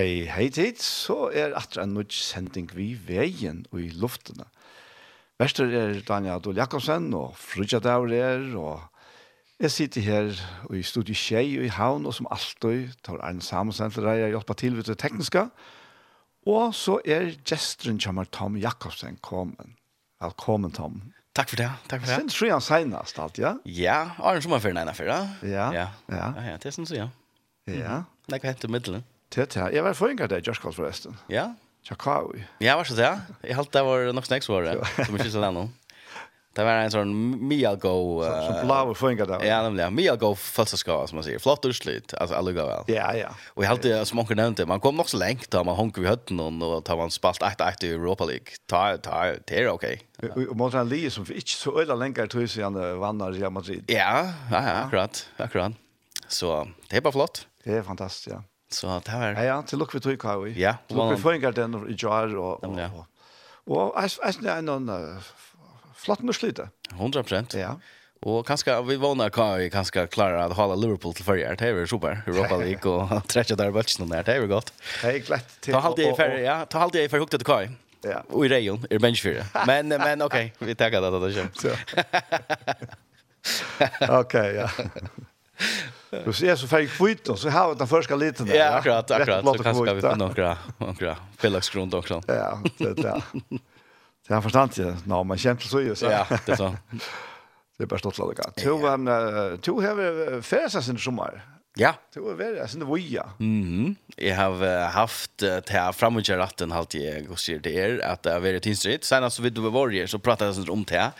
Hei, hei tid, så er atra en nødt sending vi veien og i luftene. Vester er Daniel Adol Jakobsen, og Frudja Daur er, og jeg sitter her og i studiet Kjei og i Havn, og som alltid tar Arne Samusen til deg, jeg hjelper til ved det tekniske. Og så er gesteren kommer Tom Jakobsen kommet. Velkommen, Tom. Takk for det, takk for det. Sen tror jeg han senest alt, ja? Ja, Arne Sommerferien er innenfor, ja. Ja, ja. Ja, ja, det er sånn så, ja. Ja. Det er ikke helt i middelen. Det er Jeg var forringet deg, Josh Kohl, forresten. Ja? Tjakaui. Ja, var så det. Jeg halte det var nok snakks for det, som ikke så det. Det var en sånn mye go... Som blaver forringet deg. Ja, nemlig. Mye go følelseskav, som man sier. Flott utslut, altså alle gav vel. Ja, ja. Og jeg halte, som onker nevnte, man kom nok så lengt da man honker i høtten og da man spalt 1-1 i Europa League. Ta, ta, det er ok. Og man tar en lige som ikke så øyla lenger tog siden vannar i Madrid. Ja, Ja, ja, akkurat, akkurat. Så det er bare flott. Det er fantastisk, ja. Så det här Ja, ja, till lukk vi tog kvar. Ja, luck vi får den i jar och Ja. och är är en annan flott nu slita. 100%. Ja. Och kanske vi vånar kan vi kanske klara att hålla Liverpool till förra. Det är super. Europa League och träffa där matchen där. Det är gott. Det är glatt. Ta halt i för ja, ta halt i för hookt till Kai. Ja. Och i Rejon i bench för. Men men okej, vi tackar det kommer. så. Okej, ja. Du ser så färg kvitt och så har vi den första liten där. Ja, akkurat, akkurat. Så kanske ska vi få några, några felaktsgrund också. Ja, det där. Det har förstått ju. Nå, man känner så ju så. Ja, det så. Det är bara stått lite. Jo, han tog har fäsa sin sommar. Ja. Det var väl alltså det var. Mhm. Jag har haft det här framåt i ratten halt jag och ser det är att det har varit instrit. Sen alltså vid du var så pratade jag om det.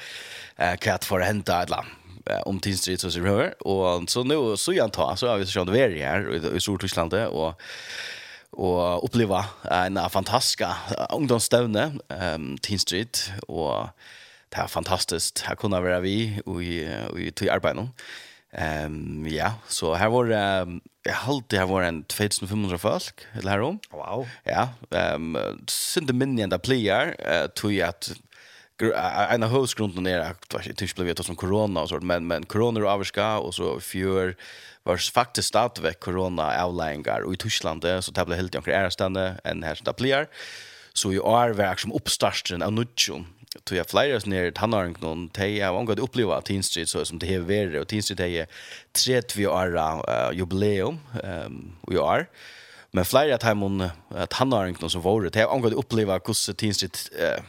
Eh kvart för hända ett land om tidstrid så ser vi Och så nu så jag tar så har vi så det är här i Stortyskland och och uppleva en fantastisk ungdomsstävne ehm Street och det är fantastiskt. Här kunde vara vi och i till arbete. Ehm ja, så här var det jag det här var en 2500 folk eller här om. Wow. Ja, ehm synte minne där player uh, tog att en av hövsgrunden är att det inte blev vetat som corona och sånt, men, men corona är avska och så fjör var faktiskt stadigvæk corona avlängar och i Tyskland så det blev helt enkelt ärastande än här som det blir. Så i år var som uppstarten av Nutjon tog jag flera ner tannaren någon tej jag har uppleva at Teen Street så som det är värre och Teen Street är 30 år uh, jubileum um, i år. Men flera att han hon att som var det jag har uppleva hur Teen Street uh,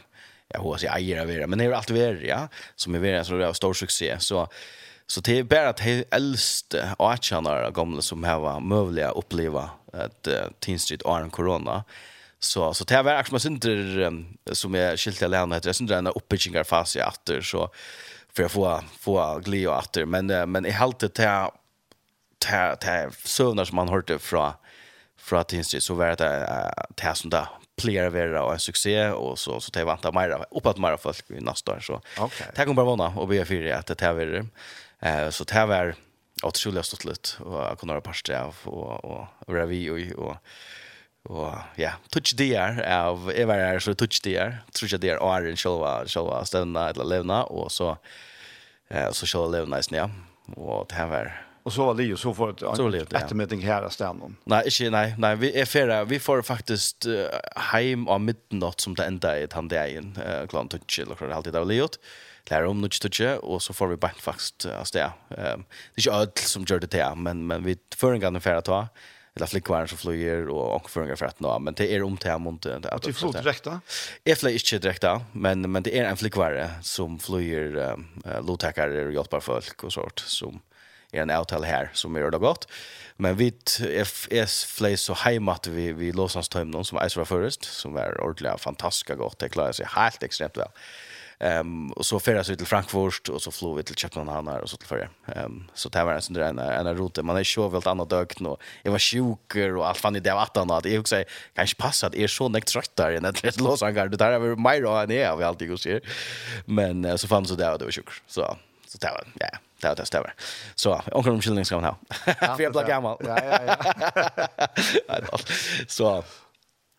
jag hoppas jag äger av men det är allt vi ja, som är vi så det är stor succé, så Så det är bara att det äldste avtjänare gamla som har möjliga att uppleva att uh, Teen Street är en corona. Så, så det här var också synder som är skilt till länet heter. Jag synder en uppbyggingarfas i åter så för att få, få gli och åter. Men, uh, men i allt det här, det här, sövnar som man hörde från, från Teen Street så var det det som där plejer vara och en succé och så så tar vanta mer uppåt mer folk i nästa år så. Okay. Det kommer bara vana och be för att det här är eh så det här skulle otroligt stort lut och jag kunde ha av och och ravi och och och ja touch där av ever är så touch där touch där är en show show stanna eller levna och så eh så show levna nice ja och det här var Och så var det ju så får ett eftermiddag ja. här där Nej, inte nej, nej, vi är färra. Vi får faktiskt uh, hem om midnatt som det enda är han där igen. Eh klart touch eller så alltid där Leo. Klara om något touch och så får vi bara faktiskt alltså stä. Ehm det är ju allt som gör det där, men men vi för en gång färra ta eller flickvärn som flyger och och en för att nå men det är om till mont det att du får direkt då. Är flyg inte direkt då men men det är en flickvare som flyger eh low tackar och hjälpar folk och sånt som är en avtal här som gör det gott. Men vi FS flyr så heimat att vi vi låser oss hem någon som är så som är ordentligt fantastiska gott. Det klarar sig helt extremt väl. Ehm um, och så färdas vi till Frankfurt och så flög vi till Köpenhamn här och så till Färja. Ehm um, så det var en sån där en en rute. Man är så väl annat dök nu. Jag var sjuk och allt fan i det vatten att jag också kanske passa att är så näkt trött där när det lås det där är mig då än jag vi alltid går ser. Men uh, så fanns det där och det var sjuk. Så så det var ja. Yeah Det är det stämmer. Så omkring omkylning ska man ha. För jag blir gammal. Ja, ja, ja. Så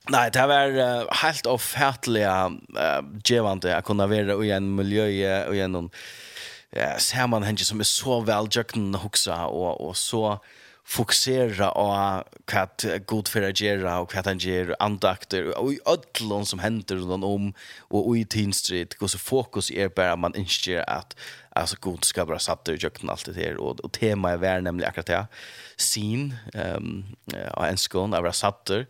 Nej, det var uh, helt ofhärtliga uh, gevande att kunna vara i en miljö och i en ja, henne som är så väljökna huxa och, och så fokusera på hva god for å gjøre og hva han gjør andakter og i ødlån som händer rundt om og i tinstrid Street fokus er bare man ønsker at alltså god ska bara satt ur jökten allt det här. Och, och tema är väl nämligen akkurat det sin ehm um, en skon av satter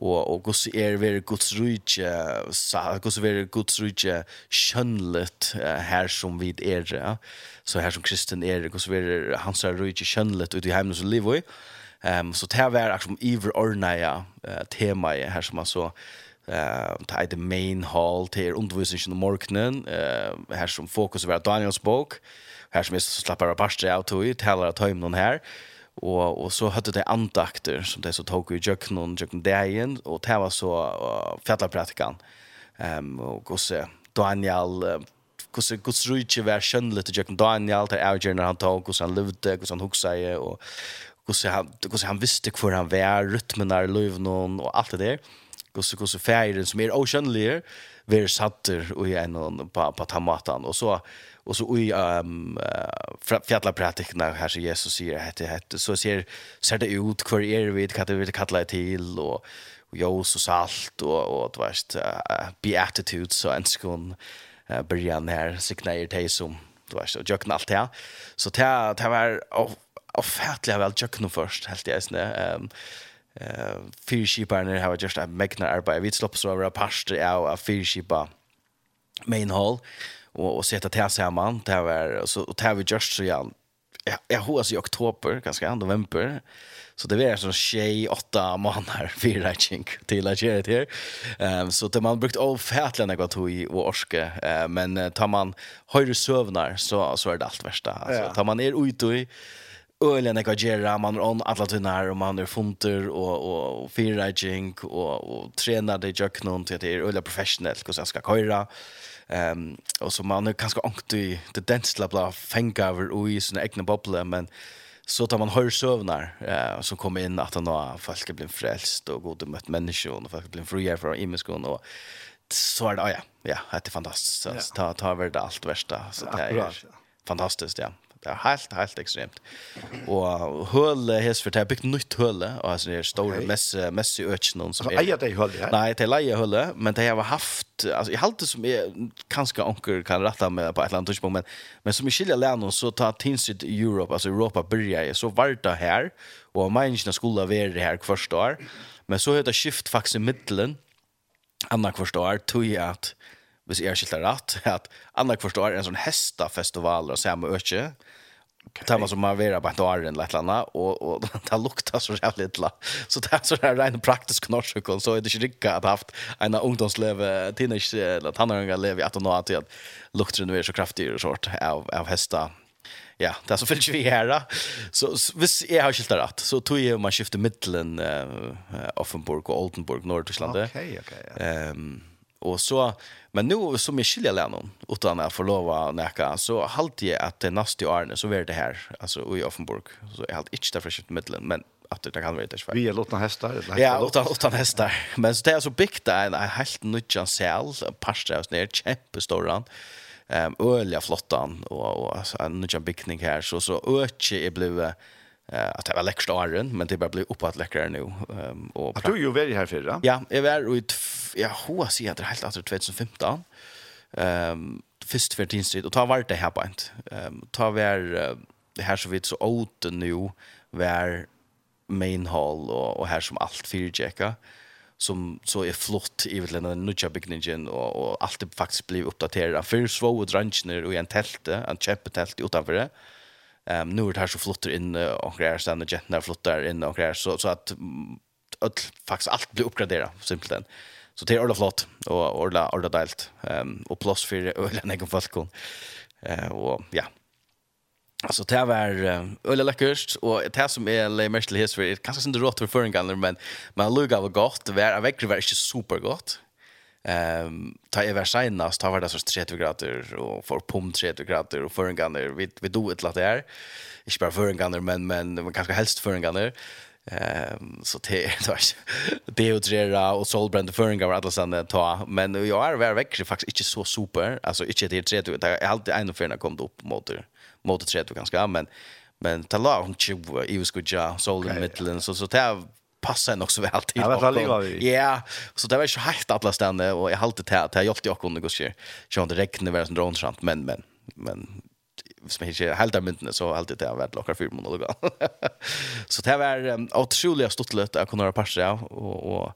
och och gods är ver Guds rike så gods är Guds rike skönlet här som vid er så här som kristen är gods är hans rike skönlet ut i hemmen så lever vi ehm så det här är liksom iver uh, tema här som man så Eh, ta the main hall til undervisningen om morgonen. Eh, här som fokus var Daniels bok. Här som er så slappar pastor out to it, talar at home någon här. Och och så hadde det andakter som det så tok i jöknen och jöknen dagen och det var så uh, fjärda. Ehm um, och gosse Daniel uh, gosse gosse rutje var skönligt til jag Daniel där Algernon han tok och han levde och han huxade och hur han hur han visste hur han var rytmen der løvnon och alt det der gosse gosse feiren som är oceanlier ver satter och en på på tamatan. Och så och så i um, fjälla praktikerna här så Jesus säger hette hette så ser ser det ut kvar är det vid katte vid kalla till och och jos och salt och och du vet uh, beatitude så en skon uh, början här signerar dig som du vet så jag knallt här så det det var ofattligt väl jag kunde först helt jag snä ehm um, eh fyrskiparna har just att mäkna arbete. Vi slopp så våra pastor av av fyrskipa main hall och och sätta till sig man det var så och det vi just så ja jag hos i oktober ganska november. Så det var sån tjej åtta månader för räkning till att göra det här. Ehm så det man brukt av fätlena gott i och orske. Men tar man höjre sövnar så så är det allt värsta alltså tar man er ut och ölen jag gör man on alla tunnar och man är funter och och fearriding och och tränar det jag knon till det är öliga professionellt hur jag ska köra ehm och så man är ganska ångt i det densla bla fänga över i sina egna bubblor men så tar man hör sövnar eh som kommer in att nå folk blir frälst och goda mött människor och folk blir fria från imenskon och så är det ja ja det är fantastiskt så ta ta över det allt värsta så det är fantastiskt ja. Det er helt, helt ekstremt. Og høle hes for det er bygd nytt høle, og altså det er store okay. messe, messe økene som er... Eier det høle, ja? Nei, det er leie høle, men det har haft, altså i halte som er kanskje anker kan rette med på et eller annet tidspunkt, men, men som i skilja lærne, så tar Tinsit Europe, altså Europa börjar, så var det her, og menneskene skulle være her hvert år, men så har det skift faktisk i middelen, annars hvert år, tog jeg at hvis jeg er skilt rett, at andre hvert år er en sånn hestafestival og samme øke. Okay. Det var som man var på en år eller et eller annet, og, og det lukta så jævlig illa. Så det er sånn her rent praktisk norsk, så er det ikke rikka at haft en av ungdomsleve, teenage, eller tannhøringarleve i att år, til at lukten er så kraftig og sånt av, av hesta. Ja, det er så fyllt vi her da. Så hvis jeg har skilt rett, så tog jeg man skifte middelen uh, Offenburg og Oldenburg, Nordtysklandet. Ok, ok, ja. Um, og så Men nu som jag skiljer länon utan att förlova näka så halt jag att det nästa år så är det här alltså i Offenburg så är halt inte därför shit mitten men att det kan vara det svårt. Vi är låtna hästar. Ja, utan utan hästar. Men så det är så byggt där en helt nutjan sel pasta oss ner jättestor Ehm öliga flottan och och alltså en nutjan byggning här så så öke är blivit att det var läckst åren men det bara blev uppåt läckare nu ehm och Att du ju väldigt här förra? Ja, jag var i jag hur jag det helt alltså 2015. Ehm först för din Street och ta vart det här på inte. Ehm ta var det här så vitt så åt nu var main hall och och här som allt fyrjacka som så är flott i vet den nya byggningen och och allt det faktiskt blev uppdaterat för svå och drunchner och en tälte en kämpetält utanför det. Ehm um, nu är det här så flottar in och grejer sen och jätten där flottar in och grejer så, så att öll, faktiskt allt blir uppgraderat simpelt än. Så det är ordentligt flott och ordla ordla delt ehm och plus för ölen egen falkon. Eh och ja, Alltså det var öle läckert och det som är lite mest till history. Det kanske inte rått för förringar men men lugga var gott. Det var verkligen var inte supergott. Ehm ta över senast var det så 30 grader och för pump 30 grader och för en gånger vi vi do ett lat är. Inte bara för en gånger men men man kanske helst för en gånger. Ehm så det då det och Jera och Solbrand för en gånger alla sen ta men jag är väl väck faktiskt inte så super alltså inte det 30 det är alltid en förna kom upp mot mot 30 ganska men men ta lag om 20 i skulle ja i Midland så så det passar nog så väl till. Ja, väl Ja, så det var ju helt alla ställen och jag hållte till att jag hjälpte jag kunde gå Så Jag det räknar väl som dronskant men men men som inte helt där myntene så alltid det har varit lockar för månader. så det var um, otroligt stort lätt att kunna ha passer och och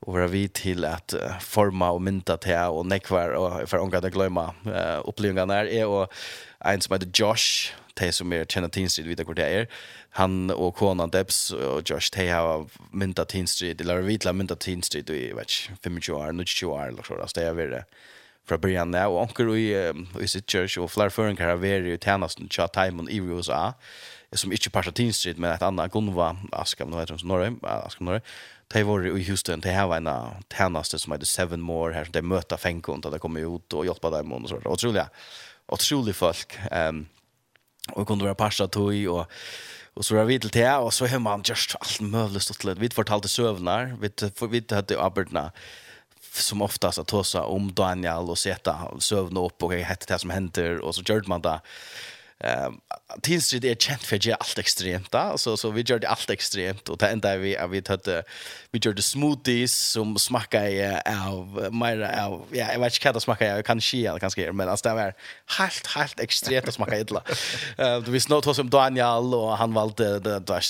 och vara vid till att uh, forma och mynta till och nekvar och för att inte glömma uh, upplevelserna är och en som heter Josh de som är tjänar Teen Street vid det är han och kona Debs och Josh de har myntat Teen Street eller vi har myntat Teen Street i vet 25 år, 20 år eller så där det är väl fra början där och onkel i i sitt church och fler för en karaveri i tjänsten chat time i USA som inte passar Teen Street men ett annat Gunva Askam nu heter hon så norr Askam norr de var i Houston, de har en tjeneste som heter Seven More, her de møter fengkund, og de kommer ut og hjelper dem, og sånt. Otrolig, otrolig folk. Um, og kunde vara passa tog, och och så var vi till te och så har man just allt mulig stått lite. Vi fortalte sövnar. Vi, vi hade arbeidene, som oftast att tosa om Daniel och sätta sövna upp och hette det som händer. Och så gjorde man det. Ehm Teen Street är känt för det allt extremt där så så vi gör det allt extremt och det tända vi vi hade vi gjorde smoothies som smakar av Mer, av ja jag vet inte vad det smakar jag kan skia kanske men alltså det var helt helt extremt att smaka illa. Eh du visste något som Daniel och han valde det där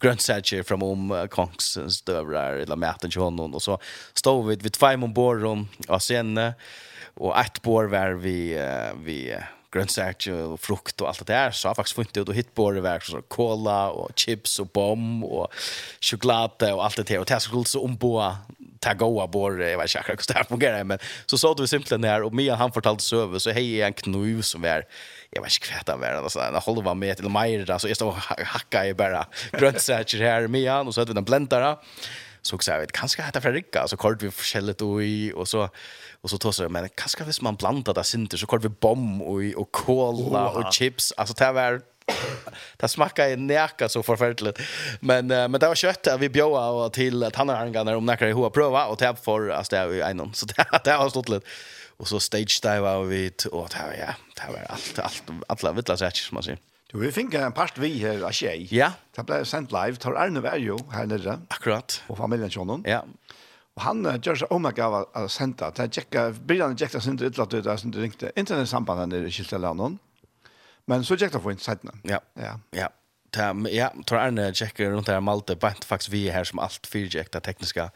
grönsaker från om Kongs stövrar eller Martin Johansson och så stod vi vid två om bord och sen och ett bord var vi vi grönsaker och frukt och allt det där så har faktiskt funnit ut och hit på det verk så cola och chips och bom och choklad och allt det där och det skulle så omboa ta goa bor jag vet inte hur det fungerar men så såg du simpelt när och Mia han fortalte söver så hej en knuv som är jag vet inte kvätt av världen alltså en halva med til meir, så jag stod hacka i bara grönsaker här Mia och så hade vi den blendare så också jag vet kanske heter Fredrika så kort vi förskället och i och så Och så tossar jag men kaska hvis man blandar det synter så kör vi bomb och och cola och chips. Alltså det var det smakar ju näka så förfärligt. Men men det var kött vi bjöa och till att han har när om näka i hoa prova och tab för alltså det är en så det det har stått lite. Och så stage dive av vi och det var ja, det var allt allt alla vittla sätt som man säger. Du, vi fick en part vi här av. Ja. Det blev sent live. Tar Arne var ju här nere. Akkurat. Och familjen Sjonon. Ja. Og han gjør seg omega av å sende. Det er tjekka, byrjan tjekka sin til utlatt ut, det som du ringte. Internet Internetsambandet nere i Kiltelandet. Men så tjekka for innsiden. Ja, ja. ja. Ta, ja, tror Arne checkar runt her Malte, bant faktiskt vi är här som allt alt det tekniska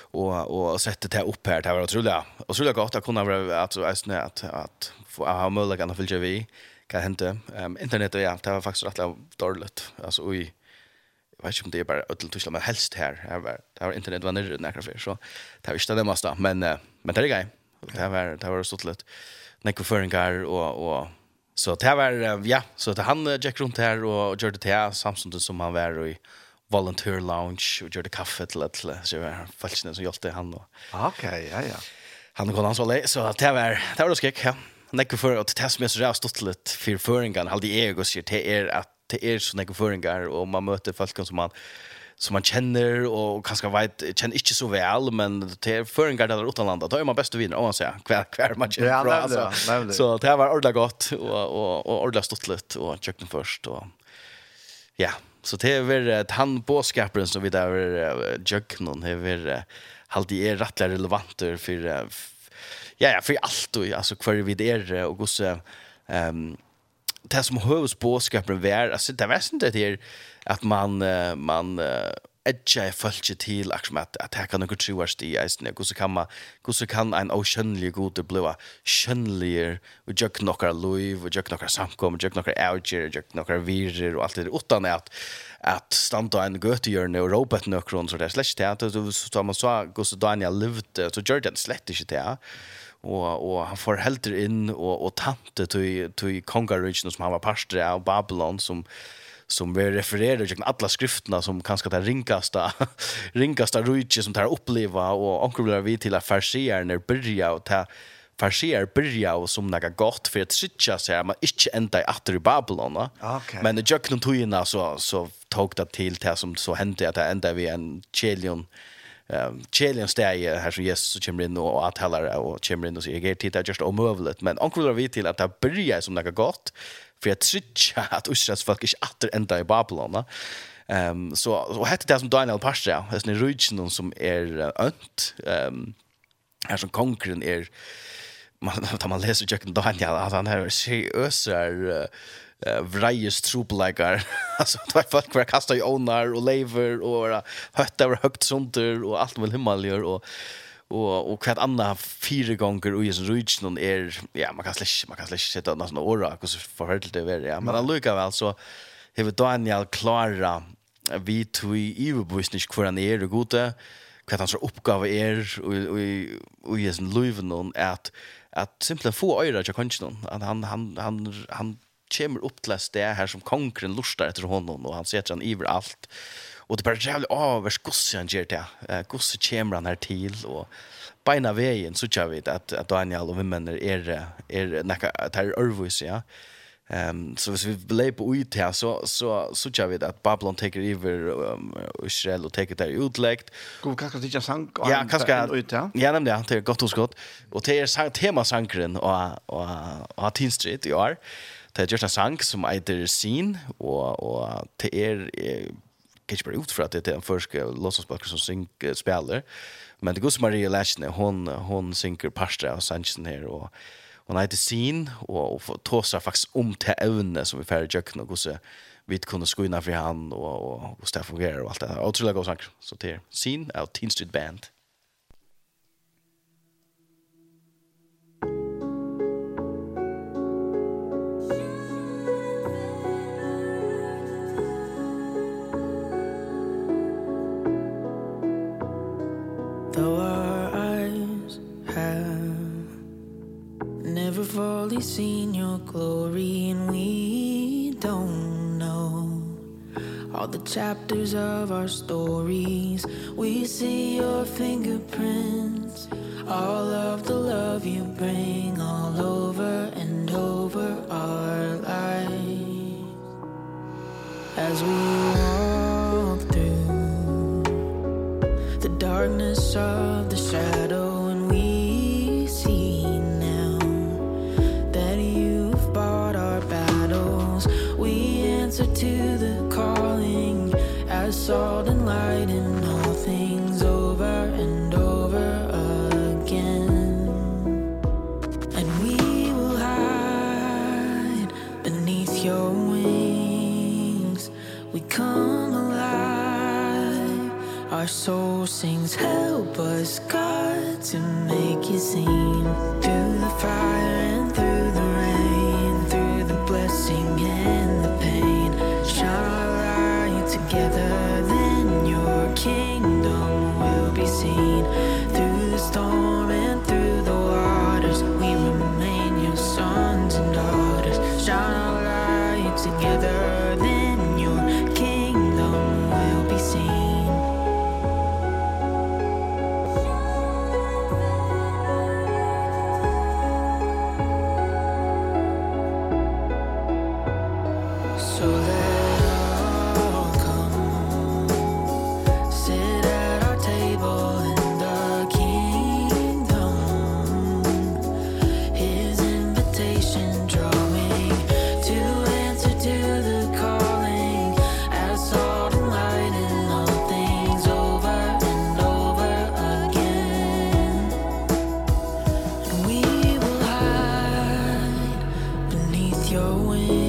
och och sätter det upp här det var otroligt utrolig, utrolig att kunna vara att så att att at ha möjlighet att fylla vi, kan hända. Um, internet ja, det var faktiskt rätt dåligt. Alltså oj jag vet inte om det är bara ödel Tyskland men helst här här var det var internet var nere nära för så det var inte det mesta men men det är grej det var det var så lätt en föringar och och så det var ja så det han gick runt här och gjorde det samtidigt som han var i volunteer lounge och gjorde kaffe till att så var falskt som hjälpte han då okej ja ja. Han kom ansvarig så det var det var då skick ja Nekko för att testa mig så jag har stått lite för föringarna, halde jag och säger det är att det är såna føringer, och man möter folk som man som man känner och kanske vet känner inte så väl men det till föringar där utanlanda då är man bäst att vinna om man säger kvar kvar man ja, bra alltså. Så det här var ordla gott och och och ordla stottligt och kökten först och ja. Så det är väl ett han som vi där jöknon är väl halt är rätt relevant för ja ja för allt och alltså kvar vi där och gosse ehm det som høves på skapen altså det var sånn det är at man man edge jag följde til akkurat att at här kan noe tjuar i snö hur så kan man hvordan kan en oceanlig gode bli skönlier og jag knockar lov og jag knockar samkom jag avgjør, og jag knockar virer og alt det utan att at, stanna en göte gör nu robot knockar runt så där slash teater så så man så hvordan Daniel levde så Jordan slett ikke det och och han får helter in och och tante till till kongarrigen som han var pastor av Babylon som som vi refererer till alla skriftene som kanske det ringaste ringaste rujtje som tar uppleva och onkel vi till at farsier när börja och ta farsier byrja og som några gott för at sitja seg man inte enda i atter i Babylon okay. men det jag kunde tog så så tog det till det som så hendte att det ända vi en chelion ehm chelian stay här som Jesus och kommer in och att hela och kommer in och säger jeg er det er just omøvelig, men onkel vil vi till att det börjar som det gott för for jeg tror at Israels folk ikke åter ända i Babylon. Ehm så, så hette det som Daniel Pasha, det er rydgen som är önt ehm här som konkurren är man, tar man läser Jack Daniel, at han her ser ösar uh, uh, vrejes tropleikar. alltså det var folk var kasta i onar och lever och hötta över högt sunter och allt med himmelier och och och kvart andra fyra gånger och just reach någon är ja man kan släcka man kan släcka sätta någon sån ora och så förhållt det är ja. Men han lukar väl så har Daniel klara vi tog i överbussnisch kvar han är och gode kvart hans uppgave är och och och just en löven att att simpelt få öra jag kan inte någon han han han han kommer upp till det här her som konkurren lustar etter honom, og han setter han iver alt. Og det er jävligt jævlig avers gosse han ger det. Gosse kommer han här till og beina vägen så kjør vi at, at Daniel og är, er, er, nekka, er örvus, ja. Um, så hvis vi blir på ut her, så, så, så kjør vi at Babylon teker iver um, Israel og teker der utlagt. God, hva skal du ikke sang? Ja, hva skal ut her? Ja, nemlig, ja, det er godt hos godt. Og det er temasankeren og, og, og, og tinstrit i år. Ja det er just en sang som heter Scene, og, og det er, kanske kan ikke bare ut för at det er en første låtsasbakker som syng, spiller, men det går som Maria Lashne, hon, hon synker parstra av Sanchesen her, og hon heter sin, og, og tåser faktisk om til evne som vi færre jøkken, og så vi kunne skuina fri han, og, og, og hvordan det fungerer og alt det. Og Otroligt god sang, så det er Scene av Teen Street Band. Though our eyes have Never fully seen your glory And we don't know All the chapters of our stories We see your fingerprints All of the love you bring All over and over our lives. As we walk darkness of the shadow and we see now that you've bought our battles. We answer to the calling as salt and light in all things over and over again. And we will hide beneath your wings. We come alive our soul sings help us God to make you seen your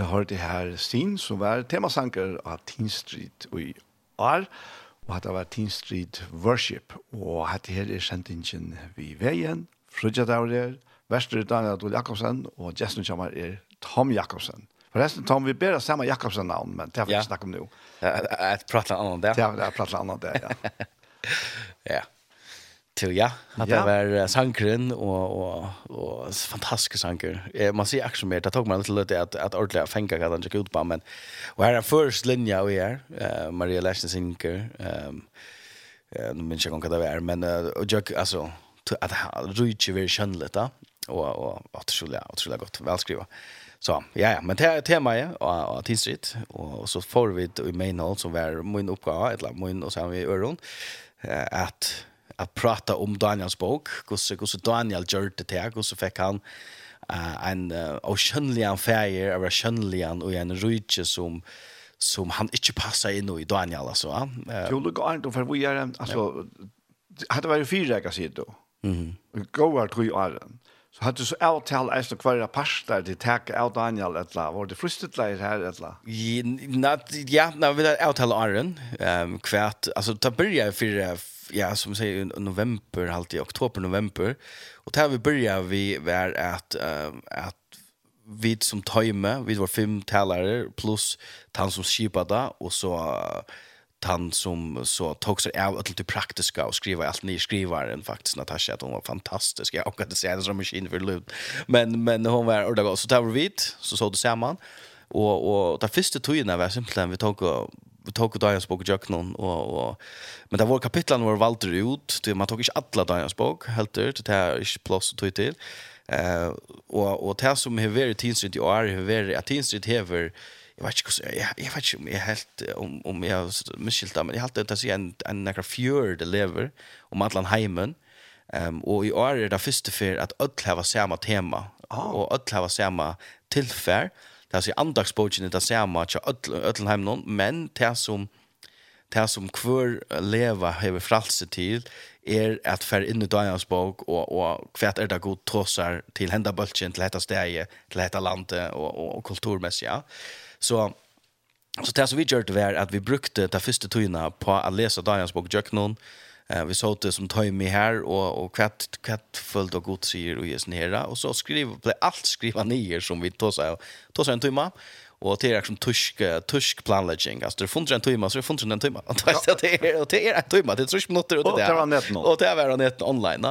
det har det her Stin, som var temasanker av Teen Street i år, og at det var Teen Street Worship, og at det her er sendingen vi veien, Frudja Daurer, Vester Daniel Adol Jakobsen, og Jessen Kjammar er Tom Jakobsen. Forresten, Tom, vi ber oss samme Jakobsen-navn, men det har vi ja. snakket om nå. Jeg prater annet der. Det har vi prater annet det, ja. ja. till ja. Att det var sankren och och och fantastiska sanker. Eh man ser också mer det tog man lite lite att att ordentligt fänga kan den gick ut på men och här är först linje och är eh Maria Lassen sinker ehm eh nu minns jag inte vad det är men och jag alltså att Ruichi vill skönla det och och otroligt otroligt gott välskrivet. Så ja ja, men det tema är og och tidsrit och så får vi det i mainhold, som var min oppgave, eller min och sen vi öron att att prata om Daniels bok, hur hur Daniel gjorde det här, hur fick han uh, en uh, oskönligan färger, av oskönligan och en rydge som som han inte passar in i Daniel alltså. Eh. Jo, det går inte för vi är alltså hade varit fyra veckor sedan då. Mhm. Går tre år. Så hade så avtal efter kvarje pasta det tag av Daniel att la var det frustet lite här att la. Ja, ja, när vi avtal Aron ehm kvart alltså ta börja för ja som säger november halt i oktober november. Och där vi börjar vi var att uh, att vi som tajme vi var fem talare plus han som skipade och så han som så tog sig av allt det praktiska och skriva allt ni skrivaren faktiskt Natasha att hon var fantastisk. Jag kan inte säga det som maskin för lut. men men hon var och så där vi så så det samman och och ta första tiden var simpelt vi tog och vi tog och dagens bok jag någon och och men det var kapitlen var valt ut det man tog inte alla dagens bok helt ut det här är plus tog till eh och och det som har varit tidsrätt i år har varit att tidsrätt hever, jag vet inte hur jag jag vet inte om jag helt om om jag misskilt men jag hade det så en en några det lever om Atlan Heimen ehm och i år är det första för att öll har samma tema och öll har samma tillfär det er andagsbogen er det samme til Øtlenheim noen, men det som det som hver leva har fralse til er at fer inn i dagens bok og, og hva er det god tåsar til henda bølgen, til dette steget, til dette landet og, og, og kulturmessig. Ja. Så Så det som vi gjør det var at vi brukte det første tøyene på å lese dagens bok Jøknon, Eh, vi såg det som Toimi här och, och kvätt, kvätt följt och gott sier och Jesus nere. Och så skriver blev allt skriva ner som vi tog sig, tog så en timma. Och det är som tysk, tysk planläggning. Alltså det funderar en timma så det funderar en timma. Ja. det är, och det är en timma, det är tysk minuter och det där. Och det var net online. Och det var net online.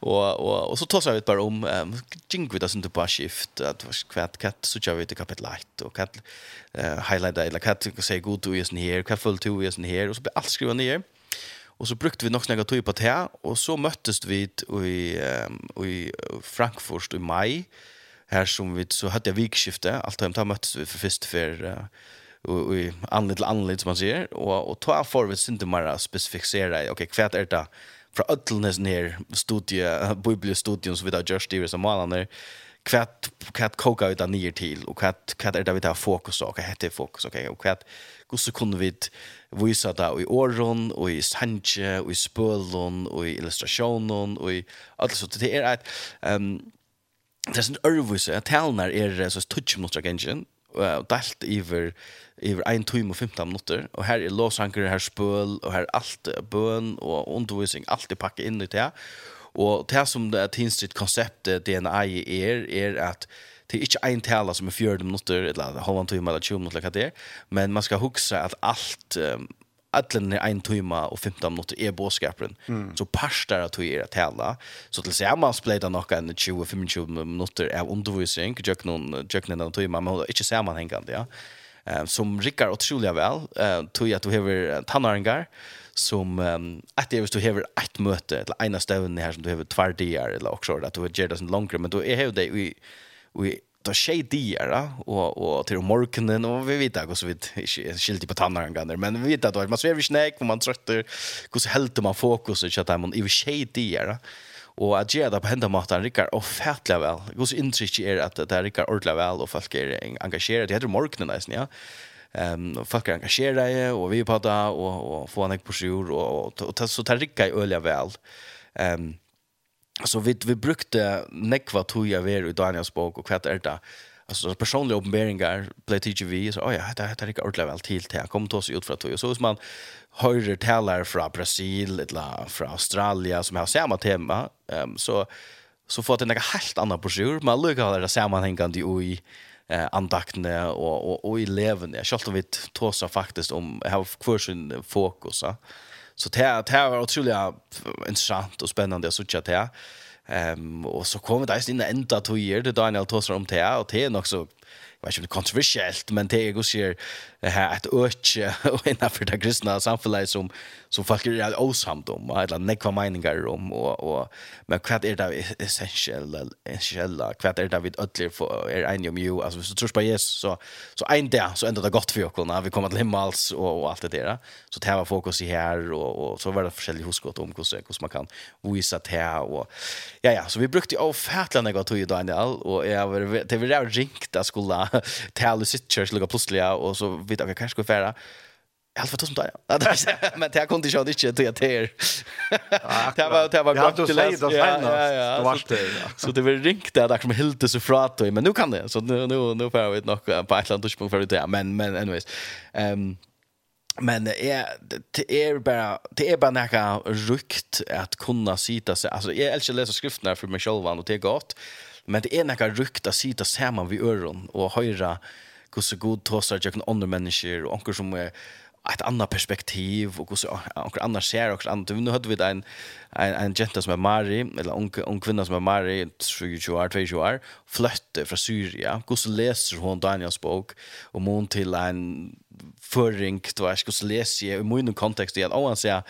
Och, och, och så tar vi ut bara om, um, gick vi som det bara skift. Att kvätt, kvätt, så kör vi ut kapitel 1. Och kvätt, uh, highlighta, eller kvätt, säg god och Jesus här Kvätt följt och Jesus här Och så blir allt skriva ner. Och Och så brukte vi nog snäga tog på det och så möttes vi i i Frankfurt i maj här som vi så hade jag vikskifte allt hem möttes vi för först för och i anledning till anledning som man säger och och ta för vi synte mera specificera okej kvärt är det fra ödlnes ner studie bibelstudien som vi har gjort i som mannen kvart kvart koka ut där ner till och kvart kvart är det vi tar fokus och vad heter fokus okej och kvart hur så kunde vi visa där i åren och i sanche och i spölon och i illustrationen och i allt så det är att ehm det är sån örvus att talnar är så touch mot engine og dalt iver iver 1 time og 15 minutter og her er låsanker her spöl og her alt bøn og undervisning alt er packat inn i det Og det som det er tinstritt konseptet DNA er, er at det er ikke en tala som er 40 minutter, eller halvann timme, eller 20 minutter, eller hva det er, men man skal huske at alt, um, Adlen er 1 timme og 15 minutter er båskaperen. Mm. Så parstar at vi er at tala. Så til sammen man det nok en 20-25 minutter av undervisning, jøkken en timme, men det er ikke sammenhengende, ja. Um, som rikkar utrolig vel, uh, tog at du hever tannaringar, som um, att det visst du har ett möte eller ena stunden här som du har två dagar eller också att du ger det sen men då är det vi vi tar tjej diara och och till morgonen och vi vet att så vid skilt på tannan kan men vi vet att man svever snäck och man tröttar hur så helt man fokus och chatta man i tjej diara och att ge det på hända matan Rickard och fettla väl hur så intryck är att det Rickard ordla väl och folk är engagerade det heter morgonen nästan ja? ehm um, folk är engagerade och vi på och och få en på sjur och och så tar rika i öliga väl. Ehm um, så vi vi brukte nekva toja ver i Daniels bok och kvätt är det alltså personliga uppenbarelser play TGV så oh ja det det är ordentligt väl till till kom till oss ut för att och så som man hör talar från Brasil eller från Australien som har samma tema ehm um, så så får det en helt annan broschyr man lukar det sammanhängande i eh andaktene och och och i leven. Jag skall vi tåsa faktiskt om jag har fokus. Så det här det här var otroligt intressant och spännande att söka det. Ehm och så kommer det in ända två år det Daniel tåsar om det och det är också jag vet inte kontroversiellt men det är ju så här att öke och inna för det kristna samhället som som folk är osamt om och alla nekva meningar om och och men vad är det essentiella essentiella vad är det vi ödler för är en om ju. Alltså så tror på Jesus så så en där så ändå det gott för oss när vi kommer till himmels och och allt det där. Så det var fokus i här och och så var det hos huskot om hur hur man kan visa det här och ja ja så vi brukte avfärdla några tog Daniel och jag var det var ringt att skulle tala sitt church lugga plötsligt och så vet jag kanske färra. Jag har fått som där. Men det kunde jag inte till att det. Det var det var gott att läsa. Det var det. Så det var ringt där där som helt så fratt men nu kan det. Så nu nu nu får vi nog på ett land touchpunkt för det. Men men anyways. Ehm Men det är det är bara det är bara några rukt att kunna sitta sig. Alltså jag älskar läsa skrifterna för mig själv och det är gott. Men det är några rukt att sitta samman vid öron och höra hur så god tåsar jag kan andra människor och onkel som är ett annat perspektiv och så onkel annars ser också annat nu hade vi en en en jenta som är Mari eller onkel en kvinna som är Mari 22 år 22 år flyttade från Syrien hur så läser hon Daniels bok och mån till en förring då jag skulle läsa i min kontext igen och han säger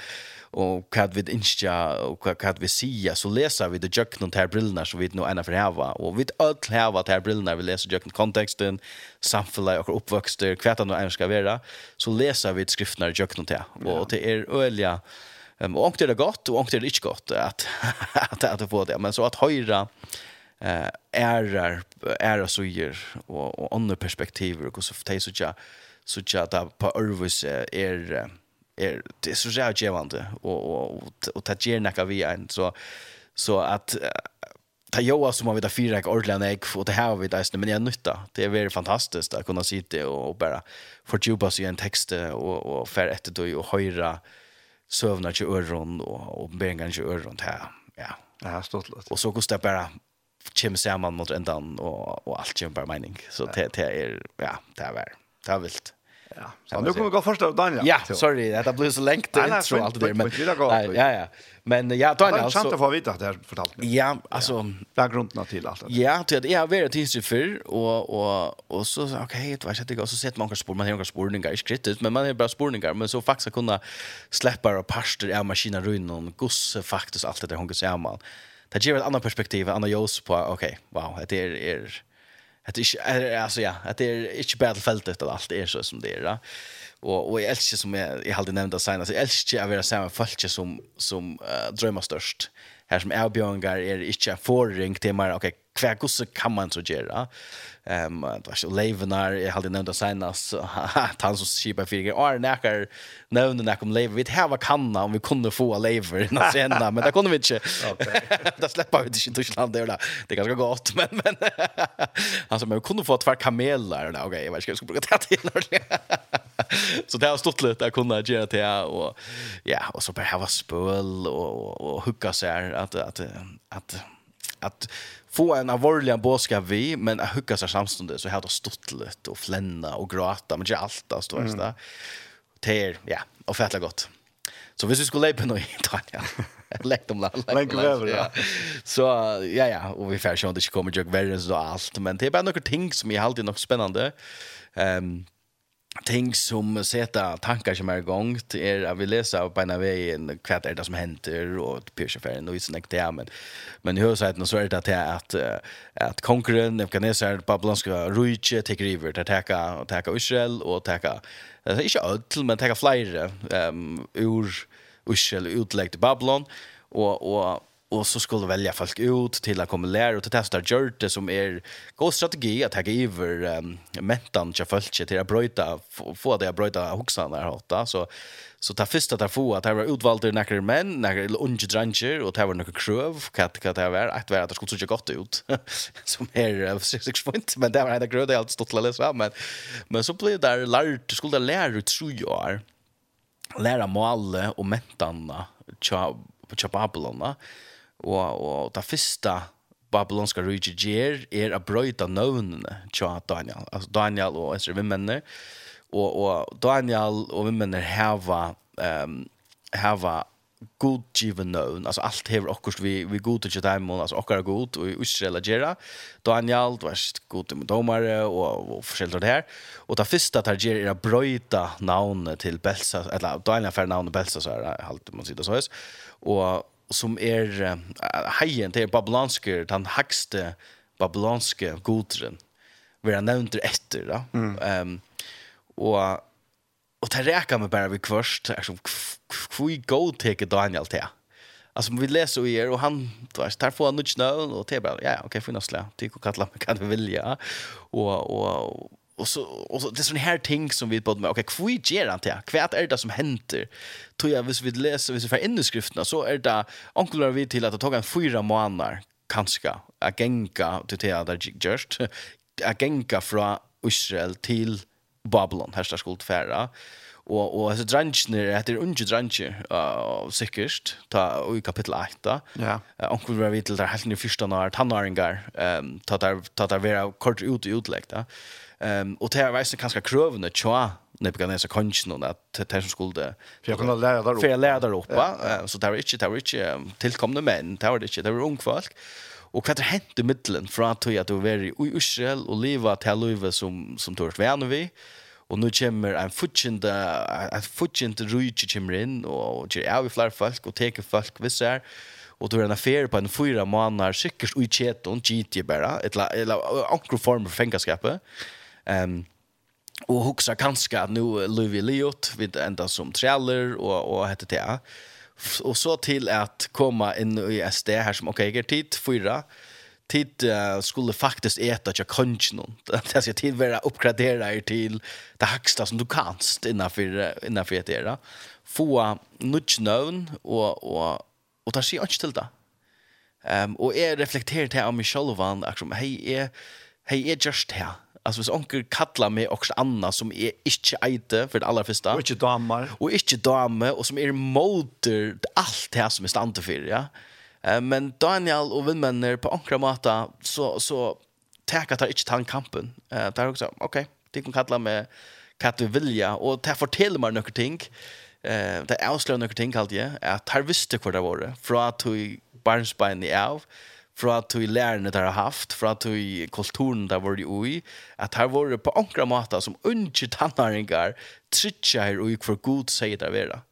och hva vi insta och hva vi sier, så läser vi det jökna här brillorna så vi nå ena för hava. Och vi öll hava här brillorna vi läser konteksten, kontexten og och hva det nå ennå skal være, så läser vi skrifterna jøkken til. och till er øyelige, Um, och det är gott och det är inte gott att att att få det men så att höra eh ärar ärar så gör och och andra perspektiv och så det så tjå så tjå där på Örvus är är det är så jävligt gevande och och och ta ger näka vi en så så att ta joa som har vi där fyra ek ordlan ek och det här vi där men jag nytta. Det är väldigt fantastiskt att kunna sitta och bara fördjupa sig i en text och och för ett då och höra sövnar till öron och och bengan till öron här ja. Ja stort och så kostar bara kim samman mot ändan och och allt ju bara mening så det det är ja det är väl det är vilt. Ja, så nu kommer vi gå först av Daniel. Ja, sorry, det blir så länge till intro och allt det där. Men, nej, ja, ja. men ja, Daniel. Det är sant att få veta att det här fortalt mig. Ja, alltså. Ja. grunderna till allt det Ja, till att jag har varit tidsrigt förr och, och, och så, okej, okay, det var inte går Så sett man kanske spår, man har några spårningar i skrittet, men man har bara spårningar. Men så faktiskt kunna släppa och parster av maskinen runt och gosse faktiskt allt det där hon kan säga man. Det ger ett annat perspektiv, ett annat ljus på, okej, wow, det är... är det är alltså ja det är inte battlefield det allt är så som det är da. Og, og jeg elsker som jeg, jag hade nämnt att säga alltså jag älskar att vara folk som som uh, drømmer størst. Her som erbjöringar er ikke en forring til meg, okay, kvar gosse kan man så göra. Ehm um, det var Levenar jag hade nämnt senast han som skipar fyra år näkar nämnde när kom Lever vi hade kanna om vi kunde få Lever när sen men det kunde vi inte. Okej. Det släpper ut i Tyskland det där. Det är ganska gott men men alltså men vi kunde få två kameler där okej jag vet inte ska bruka det till Så det har stått lite att kunna göra det och ja och så bara ha spöl och och hugga så här att att att, att att få en avorlig båska vi men att hugga seg samstundet, så här stått litt, och flänna och gråta men ikke alt, allt alltså mm. det ter ja och fatta gott så hvis vi skulle leipe noe i Tanja lekt om land lägg över ja. Så ja ja och vi färs ju inte kommer jag värre så allt men det är bara några ting som är alltid nog spännande ehm um, ting som sätta tankar som är igång till er att vi läser på en vägen kvart är det som händer och pyrschefen och sånt där men men hur så att något så är det att att att konkurren Nebuchadnezzar babylonska ruiche take river att attacka och attacka Israel och attacka inte öll men attacka flyger ehm ur Israel utlägg till Babylon och och och så skulle välja folk ut till att komma lära och testa gjort det som är er god strategi att ta över um, mentan till folk till att bryta få det att bryta huxan där hatta så så ta första ta få att det var utvalda några män några unge dranger och det var några kröv kat kat det var att vara att det skulle se gott ut som är sex point men det var det gröda allt stått läsa men men så blev det lärt skulle lära ut tror jag lära mål och mentan tja på Babylon og, og det første babylonska rydde gjør er å brøyte nøvnene til Daniel. Altså Daniel og Esra vimmene. Og, og Daniel og vimmene hava um, heva godgiven nøvn, altså alt hever okkurst vi, vi god til dem, altså okkar er god, og Israel er gjerra, Daniel, du er god med domare, og, og forskjellig det her, og det første tar her er å brøyta navnet til Belsa, eller Daniel fer navnet Belsa, så er det, man sier det så høys, og som er heien til babylonske, den hakste babylonske godren, vil jeg han det etter, da. Mm. Um, og, og det reker meg bare vi kvørst, er som, hvor god teker Daniel til? Alltså vi läser ju er och han vet där får han nu snön och det bara ja okej okay, finnas lä tycker kalla man kan vilja och och och så och så det är sån här ting som vi både med okej okay, kvui ger han till Kvärt är det som händer tror jag hvis vi läser hvis vi får in i skrifterna så är det onkelar vi till att ta en fyra månader kanske att gänga till det där just att gänga från Israel till Babylon här ska skuld färra og og hesa dranchnir hetta er ungi dranchi uh, sikkert ta i kapittel 8. Ja. Uh, onkel var där der i fyrsta nar tannaringar ehm um, ta der ta der vera kort ut utlegt. Ehm och det är visst kanske krövna tjoa Nebuchadnezzar konchen att det som skulle för jag kunde lära där uppe. För jag lärde där uppe. Så där är inte där är inte tillkomna män, där är inte där är ung folk. Och vad det hänt i mitten från att jag då var i Israel och leva till liv som som tors värna vi. Och nu kommer en futjende, en futjende rujtje kommer in och det är vi fler folk och teker folk vissa og du er en affære på en fyra måneder, sikkert ui tjeton, gitt jeg bare, eller anker form for fengaskapet. Ehm och huxar kanske att nu Louis Liot vid ända som trailer och och hette det. Och så till att komma in i SD här som okej, okay, tid fyra tid uh, skulle faktiskt äta jag kanske någon. Det ska tid vara uppgradera er till det högsta som du kanst innanför innanför det där. Få nudge known och och och ta sig an till det. Ehm um, och är reflekterat här om mig själv och liksom hej är hej är just här Alltså hvis onkel kallar mig också Anna som är inte äte för det allra första. Och inte damer. Och inte damer och som är motor allt det här som är stande för, ja. Eh men Daniel och vänner på onkra mata så så täcka tar inte han kampen. Eh där också. Okej, okay, det kan kalla mig katte vilja och det fortæller mig några ting. Eh det avslöjar några ting allt jag. Att har visste vad det var. Från att barnsbein i av fra at vi lærerne der har haft, fra at vi kulturen der var i at her var det på ankra mata som unge tannaringar trittja her ui for god sier det vera.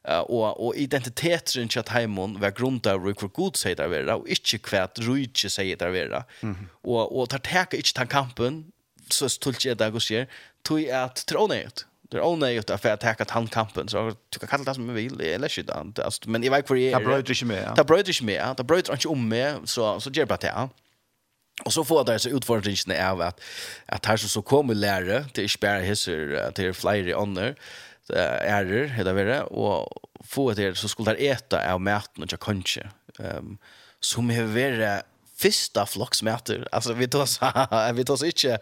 Uh, og, og identiteten til at heimon var grunnt av hvor god sier det vera, og ikke hva rujtje sier det vera. Mm -hmm. Og, og tar teka ikke tann kampen, så stult jeg det jeg sier, tog at trånighet. Det är onödigt att för att attacka han kampen så du kan kalla det som man vill eller shit inte alltså men i varje er det bröt inte med. Det bröt inte med. Det bröt inte om med så så ger bara det. Och så får det så utfordringen är att att här så kommer lärare till spärra hisser till flyer under ärer heter det och få det så skulle det äta av maten och jag kanske ehm som är vara fyrsta flocksmäter. Alltså vi tar så vi tar så inte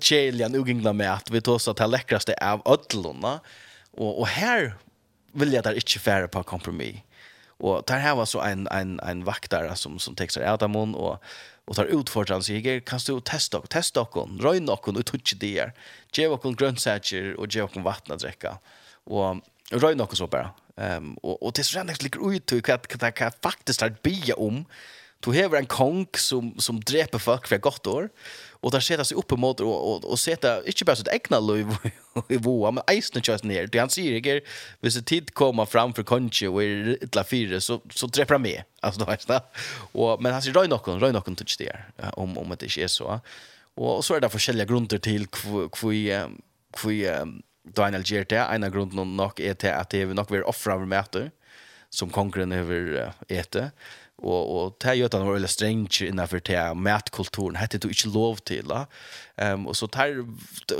Chelian ugingla mät. Vi tar så att det läckraste av ödlorna. Och och här vill jag där inte färre på kompromiss. Och där här var så en en en vaktare som som textar Adamon och och tar ut för chans jag kan stå testa och testa och kon röjna och touch det där. Ge och kon grönsaker och ge och kon vatten att dricka. Och röjna och så bara. Ehm och och det så rent ligger ut hur kan kan faktiskt att bia om Du har en kong som, som dreper folk for et godt år, og der setter seg opp mot og, og, og setter ikke bare sitt egna liv i voa, men eisene kjøs ned. Det han sier ikke, hvis det tid kommer fram for konje og er ytla fire, så, så dreper han med. Altså, det vet og, men han sier, røy noen, røy noen til ikke det om, om det ikke er så. Og, så er det forskjellige grunder til hvor da en alger det. En av grunnene nok er til at det er nok vil offre av mæter, som konkurren over uh, etter og og ta jötan var eller strange innanför te matkulturen. Hade du inte lov till la ehm um, och så tar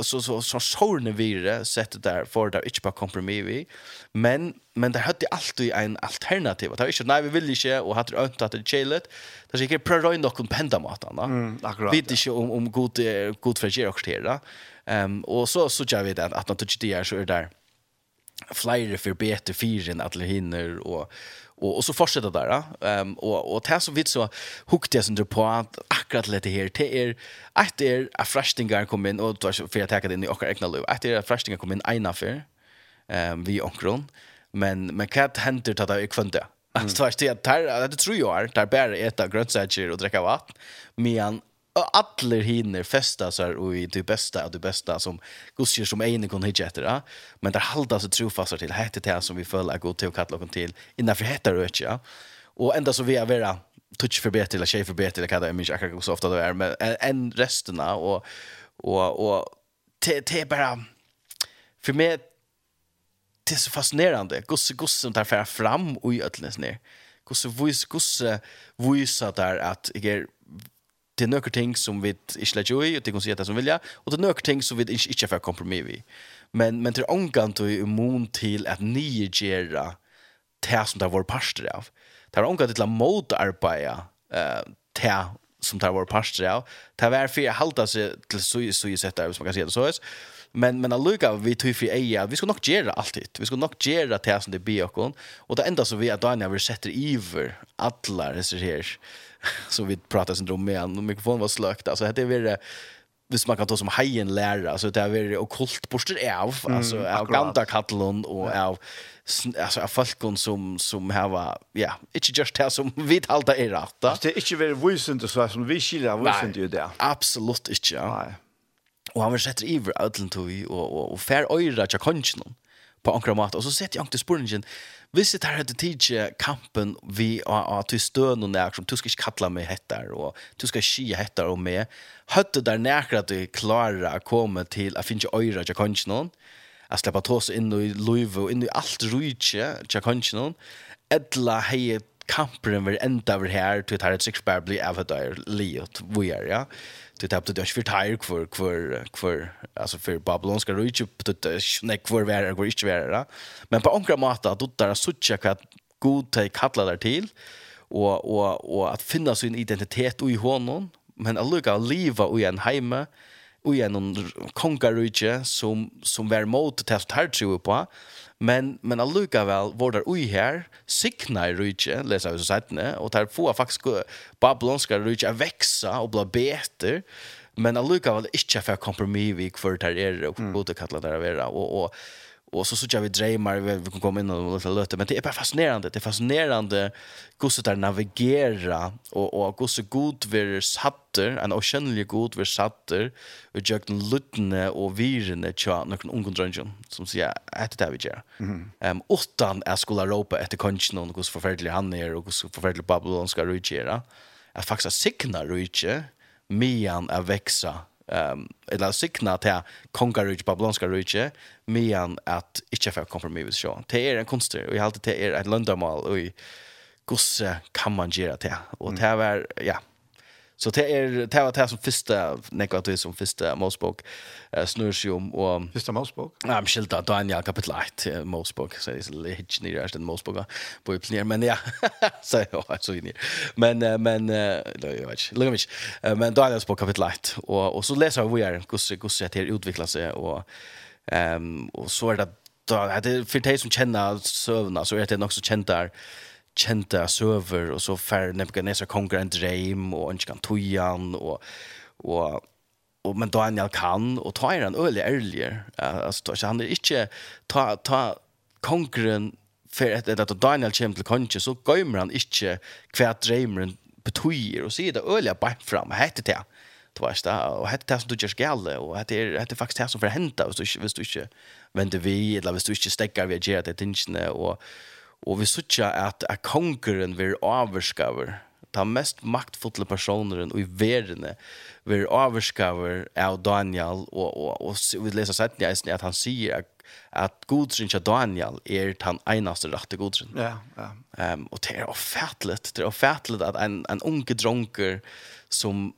så så så sårne vire sättet där för där inte bara kompromiss vi. Men men det hade alltid en alternativ. Att inte nej vi vill inte och hade ønt att det chillet där så gick pröva in penda mat da. Mm, akkurat vet inte om om god god för sig också da. Ehm och så så jag vet att når det inte är så er där flyer för bete fyren att hinner och och och så fortsätter där ehm um, och och det så vitt så hukte jag sen på at akkurat lite här. Till er att er a frashtingar kom in och då för jag tagit in i och egna lov att er a frashtingar kom in ena för ehm vi onkron. Men men kat händer tata i kvante Alltså det är det det tror jag där bär äta grönsaker och dricka vatten men alla hinner festa så här i det bästa av det bästa som gudskir som ene kon hitta efter. Men det halda så trofasta till hette det som vi föll att gå till och kalla till innan för heter det ja. Och ända så vi är vara touch för bättre eller chef för bättre eller kada image akkurat så ofta det är men en resterna och och och det bara för mig det är så fascinerande. Gosse gosse som tar fram och i ödlnes ner. Gosse vis gosse visar där att jag det är några ting som vi inte lägger i och det kan säga det som vilja och det är några ting som vi inte, inte får kompromiss i. Men, men det är omgant och immun till att ni gera det som det var pastor av. Det är omgant till att motarbeta eh det som det var pastor av. Det är för att hålla sig till så, så sätt där, som man kan säga det så. Är. Men men alluga vi tog för eja, vi ska nog göra allt det. Vi ska nog göra det som det blir och och det enda så vi att Daniel vill sätta iver alla resurser så vi pratade syndrom igen och mikrofonen var slökt. Alltså det är väl hvis man kan ta som hajen lära. Alltså det är väl okult borster av alltså av ganta katalon och ja. av alltså av folk som som här var ja inte just här som vi talta är rätt det är inte väl vuxent så som vi skiljer vuxent ju där absolut inte ja. nej. Och han vill sätter i ödlen tog och och, och fair öra jag kan på ankra mat och så sätter jag inte spurningen Hvis det her hadde tidsi kampen vi at du støn og nek som du skal ikke kalla meg hettar og du skal ikke hettar og meg høtte der nek at du klarer å komme til å finne øyre til kanskje noen at slippe tås inn i løyve og inn i alt rujtje til kanskje noen etla hei kampen vil enda over her til det her et sikkert bare bli av et livet vi er. Ja det tappte det för tire för för för alltså för Babylon ska reach upp det nej för vara går inte vara men på ankra mata då där så tjocka att god ta kalla där till och och och att finna sin identitet i honom men att lucka leva i en hemma i en kongarrike som som var mot test här tror på. Men men alluka väl var där oj här signa rutje läsa så sagt ne och där får faktiskt babylonska rike växa och bli bättre. Men alluka väl inte för kompromiss vi för där är och borde kalla det där vara och och Och så så jag vi drömmar vi, vi kan komma in och lite löte men det är bara fascinerande det är fascinerande hur så där navigera och och gosse god vi satter en oceanlig god vi satter och jag den lutne och virne tja någon ungdrunjon som säger att det där vi gör. Ehm utan är skola ropa efter konchen och så förfärlig han är och gosse förfärlig babylon ska rutgera. Att faktiskt signa rutge mian att växa um, eller signa till kongarrujt, babylonska rujt, medan at ikkje får kompromis sjå. Det er en konster, og har alltid det er et løndamal, og gosse kan man göra det. Og det var, ja, Så det är det var det som första negativt som första Mosebok eh, snurrs ju om och första Mosebok. Ja, men skilta Daniel kapitel 8 Mosebok så det är lite ner där den Mosebok på uppner men ja så så in. Men men jag vet inte. mig Men Daniels bok kapitel 8 och och så läser vi här hur hur det utvecklar sig och ehm och så är det då det för dig som känner sövna så är det också känt där kjente søver, og så fer Nebuchadnezzar konger en dreim, og kan tojan, og, og, og, men Daniel kan, og ta er han øyelig ærligere. Altså, han er ikke, ta, ta kongeren, for at, at Daniel kommer til kongen, så gøymer han ikke hva dreimeren betyr, og sier det øyelig bare fram, hette det, du vet det, og hette det som du ikke skal, og hette er, hette faktisk det som får hente, hvis du ikke, hvis du ikke venter vi, eller hvis du ikke stekker vi å gjøre det tingene, og, og Og vi sutja at er kongeren vir avskaver, ta mest maktfulle personeren og i verene vir avskaver av Daniel, og, og, og, og vi leser sett i at han sier at at godsen til Daniel er den eneste rette godsen. Ja, ja. Um, og det er ofattelig, det er ofattelig at en, en unge dronker som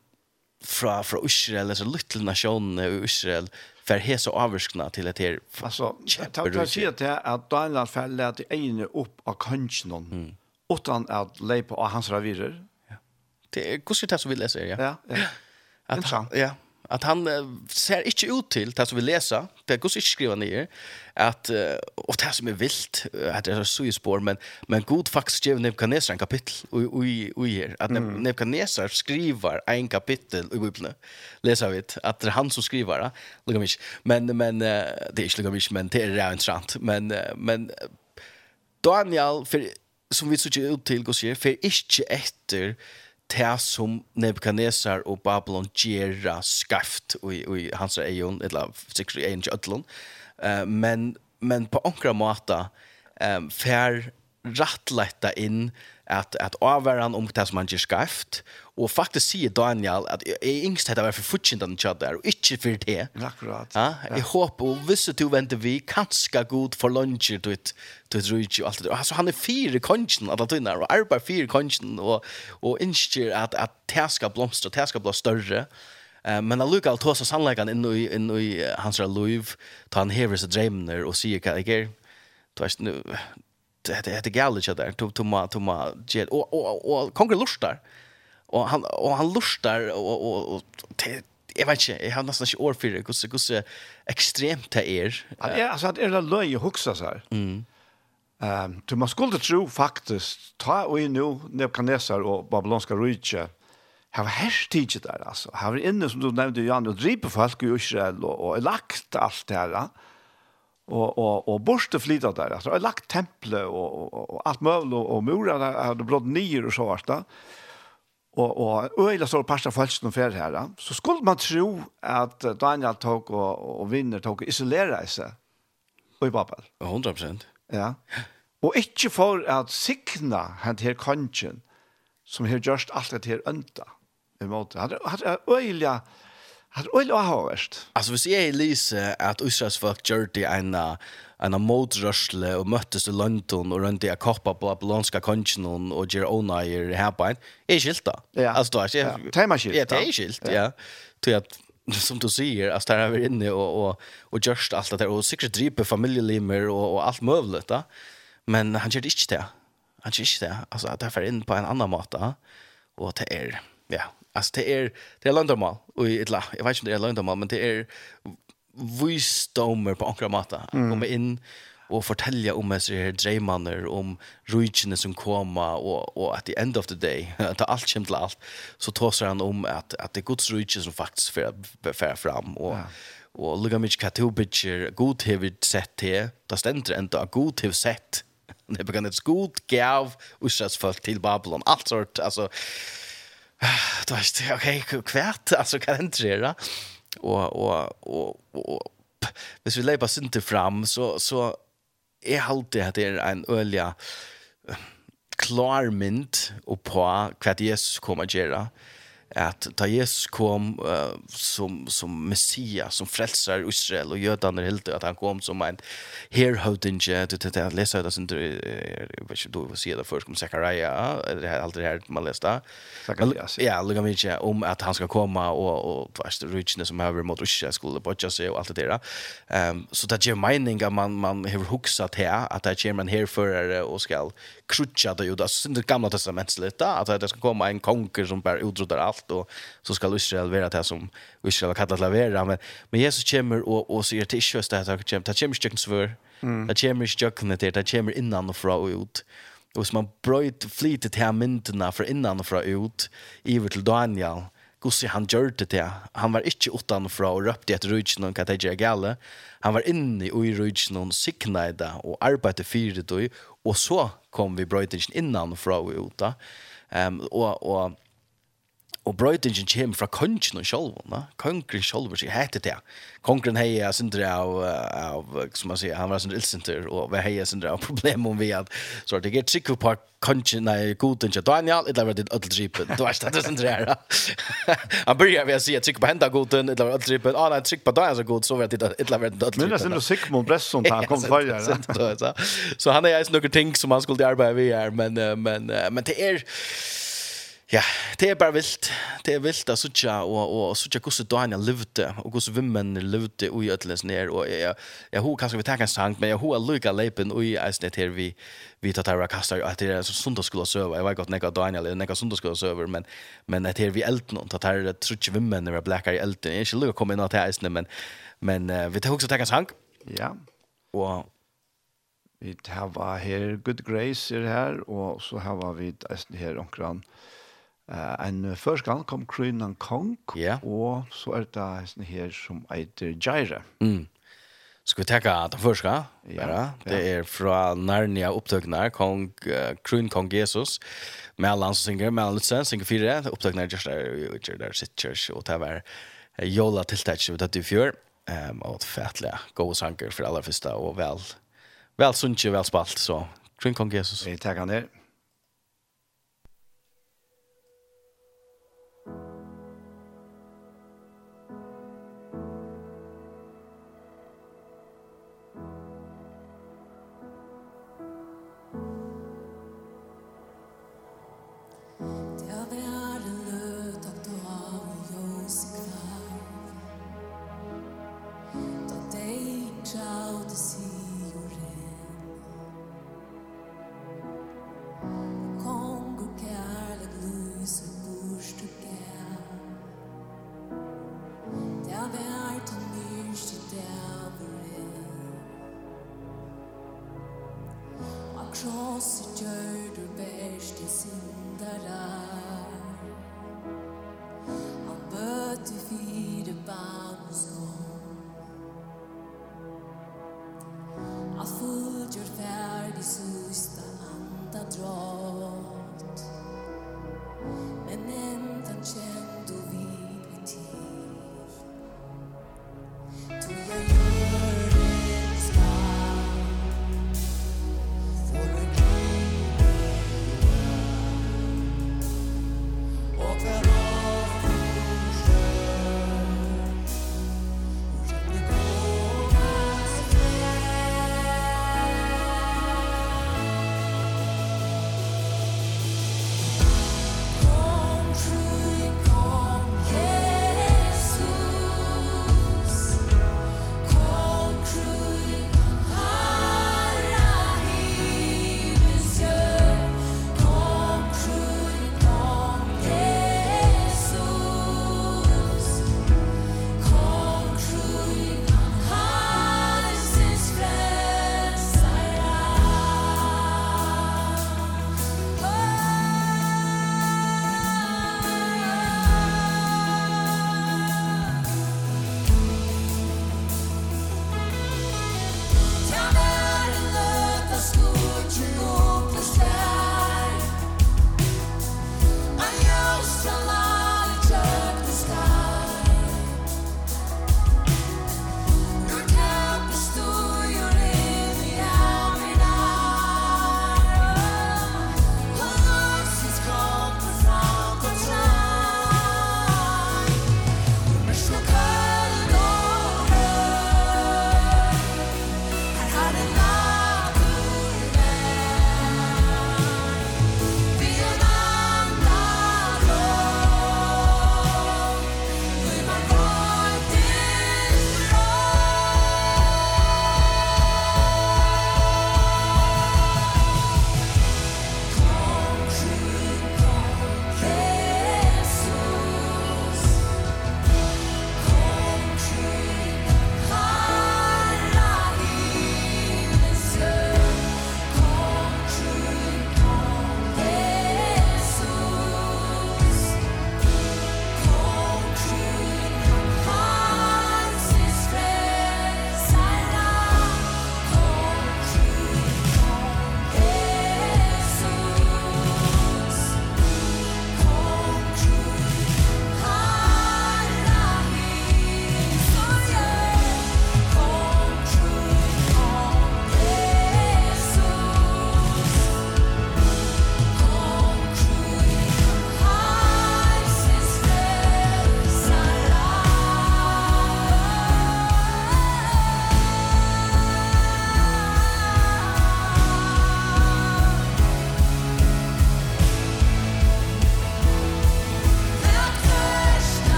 fra, fra Israel, eller så lytte nasjonene i Israel, för här så avskna till ett här alltså ta ta se till att Daniel fall att ene upp av kanchen mm. utan att lepa av hans ravirer. Ja. Det är kusligt att så vill läsa ja. Ja. ja. Att, ja, Att han ser inte ut till det som vi läsa Det går inte skriva ner att och det som är vilt att det är så i spår men men god faktiskt ger Nebuchadnezzar en kapitel och i och här att mm. Nebuchadnezzar skriver en kapitel i Bibeln. Läser vi att det är han som skriver det. Lugga mig. Men men det är inte lugga mig men det är intressant men men Daniel för som vi så ut till går ser för inte efter det som Nebuchadnezzar og Babylon gjerra skaft i, i hans egen, eller sikkert i egen til Uh, men, men på ankra måte um, fer rattletta inn at at avværan om det som han ger skaft og faktisk sier Daniel att är yngst heter varför futchen den chat og ikke for det. Akkurat. Ja, jag håper, og hvis du venter vi kanskje god for lunch du ett du tror ju allt det. Alltså han er fire kongen, at han og och arbetar fire konchen og, og instyr at, at det skal blomstra, det skal bli større, Uh, men han lukar alltså sannligen inn i inn i hans liv. Ta han hever sig og sier hva jeg jag Du vet nu, det heter galet så där. Tog tomma tomma jet och och och konkret lustar. Och han och han lustar och och och jag vet inte jag har nästan inte ord för det. Hur så extremt det är. Ja alltså att är det löje huxa så här. Mm. Ehm du måste skulle tro faktiskt ta och nu Nebukadnessar och babylonska riket har hash teacher där alltså. Har inne som du nämnde Jan och driper folk i Israel och, och lagt allt det här og og og borste flytta där. Altså har lagt temple och og och allt möbel och, och murar der hade brått nior och så vart det. och och öjla så passa falsk no fer här så skulle man tro att Daniel tok och och vinner tok isolera sig i Babel. 100% ja. Och inte för att sikna han her konchen som har gjort allt det här önta emot. Hade hade öjla Att oj vad har värst. Alltså vi ser Elise att Israels folk gjorde en en rushle och möttes i London och runt i a koppa på Apollonska konchen och Gerona i Herbein. Är skilta. Ja. Alltså då är det tema skilt. Ja, det är skilt, ja. Till att som du säger, alltså där är vi inne och och och just allt det där och säkert driper familjelimmer och och allt möjligt då. Men han gör det inte det. Han gör inte det. Alltså det är in på en annan måte. Och det är ja, Alltså det är det är löndamal och ett la. Jag vet inte om det är löndamal men det är visdomer på några matta. Mm. Komma in och fortälja om oss här drömmarna om rutinen som komma och och at the end of the day att allt kommer till allt så tar han om att att det Guds rutinen som faktiskt för för fram och ja. och lugga mig katubitcher god heavy sett här där ständer ändå god heavy sett det begann ett god gav och folk till Babylon allt sort alltså då är det okej okay, kvärt alltså kan inte det og, og, og, og hvis vi leipa synte fram så så er alltid at det er en ölja klar mynd och på hva Jesus kommer att göra. Mm att ta Jesus kom uh, som som messias som frälsar Israel och jødene helt att han kom som en herhøvdinge, du vet att leser det jeg vet ikke, du se det först om Zechariah, det här her man leser det. läste ja. Lugga mig om att han ska komma och och fast rydgjene som över mot Israel skulle på seg og allt det där ehm så det gjør mening at man man har huxat här att det kommer en herförare och skal krutcha det judas sen det gamla testamentet att det ska komma en konger som bara utrotar alt, allt och så ska Israel vara det som Israel har kallat att vara men men Jesus kommer och och så till det inte just det att kommer att kommer stycken svär att kommer stycken det att kommer innan och från ut och så man bröt flitet här myndena för innan och från ut i till Daniel Gussi han gjør det. Han var ikke utanfra og røpte etter rujtjen og hva det gjør gale. Han var inne i rujtjen og sikna i det og arbeidde det og så kom vi brøytingen innanfra og ut da. Um, og, og og brøytingen kjem fra kongen og sjolv, da. Kongen sjolv, så hette det. Kongen hei er sindre av, av, som man sier, han var sindre ildsindre, og vi hei er sindre av problem om vi at, så er det ikke trikk på kongen, nei, goden kjem, Daniel, det var ditt ødeldripen, du vet, det er sindre her. Han byrjar ved å si, trikk på henda goden, det var ødeldripen, ah, nei, trikk på Daniel så god, så var det ditt ødeldripen. Men det er sindre Sigmund Bresson, han kom til farger. Så han er eisen noen ting som han skulle arbeide ved her, men, men, men det er, Ja, det er bare vilt. Det er vilt at sutja, og, og sutja hvordan Daniel levde, og hvordan vimmen levde i ødeles ned, og jeg, jeg ho kanskje vi tar en sang, men jeg ho er lykka leipen i eisnet her vi, vi tar tar kastar, at det er en sundagsskola søver, jeg vet godt nekka Daniel, nekka sundagsskola søver, men, men at her vi elden, at her tror trutje vimmen når jeg blekker i elden, jeg er ikke lykka komme inn til eisnet, men, men uh, vi tar også ta en sang. Ja. Og vi tar her, Good Grace er her, og så har vi eisnet her omkran, Uh, en først gang kom Krynan Kong, yeah. og så er det en her som heter Jaira. Mm. Skal vi tenke at det første, ja, ja. det er fra Narnia opptøkene, Kong, uh, Krun Kong Jesus, med alle hans synger, med alle lytse, synger fire, opptøkene er just der, der sitt kjørs, og det var jola tiltak som vi tatt i fjør, um, og et fætlig gode sanger for aller første, og vel, vel sunnkje, vel spalt, så Krun Kong Jesus. Vi tenker han der.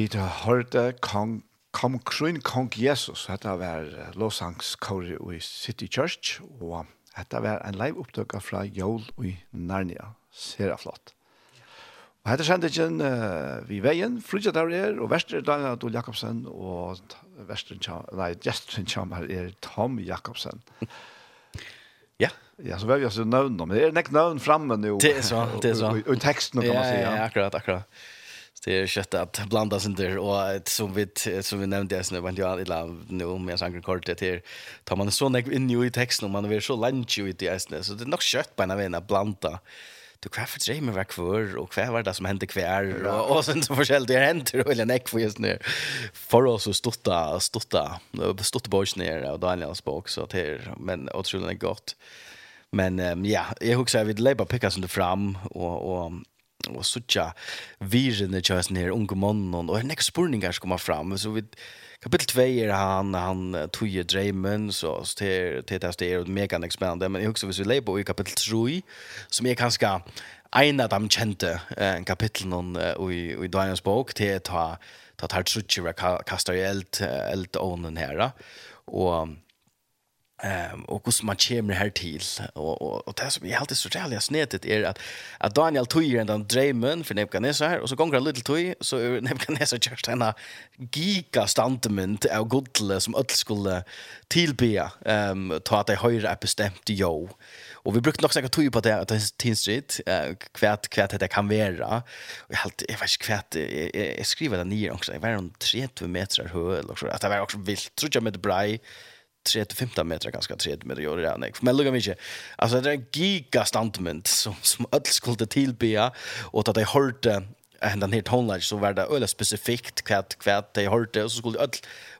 Vi har hørt kong Kom kruin kong Jesus, dette var lovsangskåret i City Church, og dette var en live opptøk fra Jol i Narnia. Ser det flott. Og dette kjente ikke uh, vi veien, frydja der er, og verster Daniel Adol Jakobsen, og verste nei, gesten kommer er Tom Jakobsen. ja. Ja, så var vi altså navn om det. Det er nek navn framme nå. Det er så, det er så. Og, og, og teksten, kan man si. Ja, ja, akkurat, akkurat det är kött att blanda sig där och som vi som vi nämnde just nu men jag illa nu med sanker kort det här tar man så näck in i texten och man vill så lunch i det så det är nog kött på en vän att blanda. Du kvaffet sig var kvar och kvar var det som hände kvar? Och, och sen så förskäll det händer och näck för just nu. För oss så stotta stotta stotta boys ner och Daniels bok så till men otroligt gott. Men um, ja jag husar vid Labour pickas under fram och och og suttja virene kjøres ned unge mannen, og en ekk spurningar skal man fram, så vi kapitel 2 er han, han tog dreimen, så til det er det mega spennende, men jeg husker hvis vi på i kapitel 3, som er kanskje en av de kjente eh, kapitlen i, i Daniels bok, til å ta, ta tar trutje, kastar i eld, eld ånen her, og Ehm och hur man kommer här till och och och det som är helt så jävla snedigt är att att Daniel Tuyer den drömmen för Nebukadnessar och så går han lite tog så är Nebukadnessar just en giga standement av godle som öll skulle tillbe ehm ta att det höra är bestämt jo. Och vi brukar nog säga Tuy på det att det är Teen Street eh, kvärt kvärt det kan vara. Och jag helt jag vet inte kvärt jag skriver det ner också. Jag var om 3 meter hög eller så att det var också vilt tror jag med Bray 30-15 meter ganska 30 meter gör det nej. Men lugga inte. alltså det är en giga standment som som öll skulle tillbe och att de hörde ända ner tonlage så var det öle specifikt kvätt kvätt de hörde. Och så skulle öll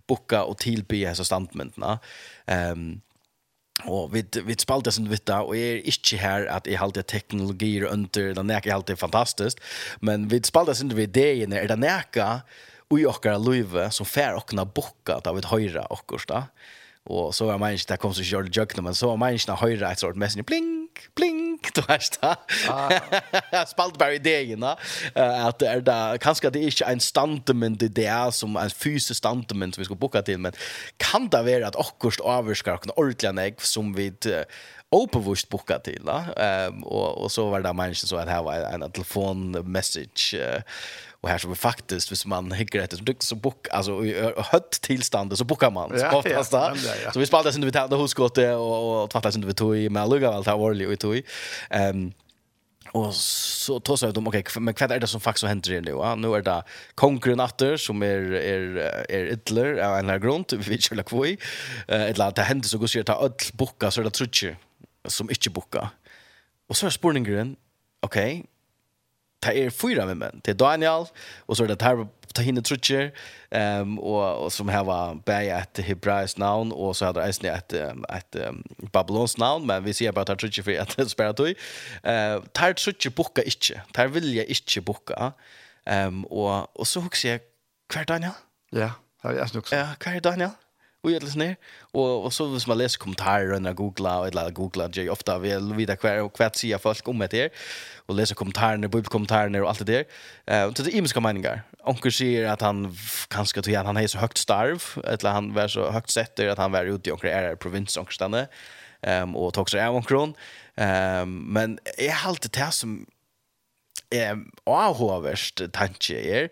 boka och tillbe dessa så standmentna. Ehm um, Og vi, vi spalte inte vitt da, og jeg er ikke her at jeg halte teknologier under, det er ikke fantastisk, men vi spalte vid vitt ideen, er det nekka ui okkara løyve som fær okkara bukka da vi høyra okkurs da. Og så var man ikke, det kom så Charlie Jökna, men så var man ikke när höjra ett sort messenger, blink, blink, du vet är det. Ah. Spalt bara idén, va? at det er da, kanskje det er ikke en standement i det som en fysisk standement som vi skal boka til, men kan det være at akkurst avskar och ordentliga nägg som vi opevust boka till ehm och och så var det människor så att här var en telefon message uh, och här som faktiskt hvis man hickar efter så dykt så bok alltså i hött tillstånd så bokar man så oftast där. Så vi spelade sen vi tävlade hos gott och och tvättade sen vi tog i Malaga allt här var det vi tog i. Ehm Och så tog så de okej men vad är det som faktiskt händer nu? Ja, nu är det konkurrenter som är är är ytler av en grund vi vill köra kvoi. Eh ett lat händer så går sig ta öll boka så det tror som ikke bukka. Og så er spurningen, ok, det er fyra med menn. Det er Daniel, og så er det her ta hinne Trutcher, um, og, og som her var bare et hebraisk navn, og så hadde eisne et, et, um, babylons navn, men vi sier bare Tar Trutcher for at det spør tog. Uh, tar Trutcher bukka ikkje Tar vilja ikkje bukka. Um, og, og så husker jeg, hver Daniel? Ja, det er jeg nok. Ja, hver Daniel? och jag läser och och så vis man läser kommentarer och när googla eller googla jag ofta vill vita kvar och kvart se folk om det här och läser kommentarer bibelkommentarer och allt det där. Eh och så det är imiska meningar. Onkel säger att han kanske tror han är så högt starv eller han var så högt sätter att han var ute i onkel är provins onkelstanne. Ehm och tog sig av onkron. Ehm men är halt det här som eh avhåverst tanke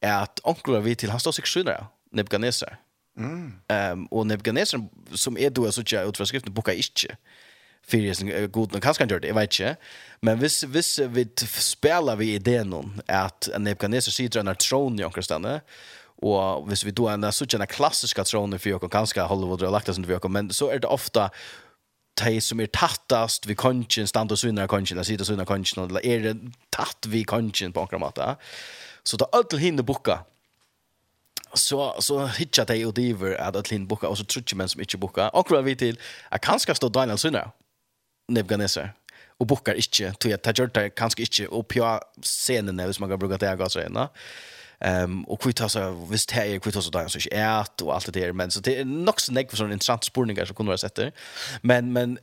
är att onkel vi till han står sig skönare Nebukadnessar Mm. Um, och Nebuchadnezzar, som är då så ikke ut fra skriften, boka inte. för jag god nog kanske inte det jag vet inte men vis vis vi spelar vi idén om att en Nebuchadnezzar sitter en tron i omkring och vis vi då en så en klassiska tronen för jag kanske Hollywood har lagt det som vi har men så är det ofta de som är tattast vi konchen stand og synar konchen eller sitter synar konchen eller är det tatt vi konchen på omkring så ta allt hinner boka så så hitchat jag och diver att att lin boka och så trutje men som inte boka. Och vad vi till att kanske stå Daniel Sunna. Nebganesa. Och bokar inte till jag tager det kanske inte upp på scenen när man kan bruka det jag så ena. Ehm och kvitt så visst här är kvitt så där så är ät och allt det där men så det är nog så näck för sån intressant spårningar som kunde vara sett. Men men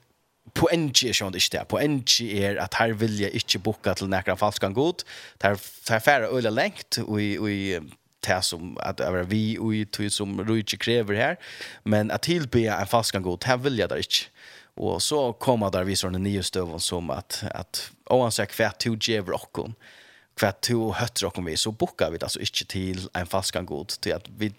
på NG är sånt inte det. På NG är att här vill jag inte boka till näkra falskan god. Där där färre öle längt och i och i det som att vara vi och i tog som Ruichi kräver här. Men att tillbe en fast kan det vill jag där inte. Och så kommer där vi sån nya stöven som att, att oansett kvärt to djävor och kvärt to hötter och vi så bokar vi det alltså inte till en fast kan till att vi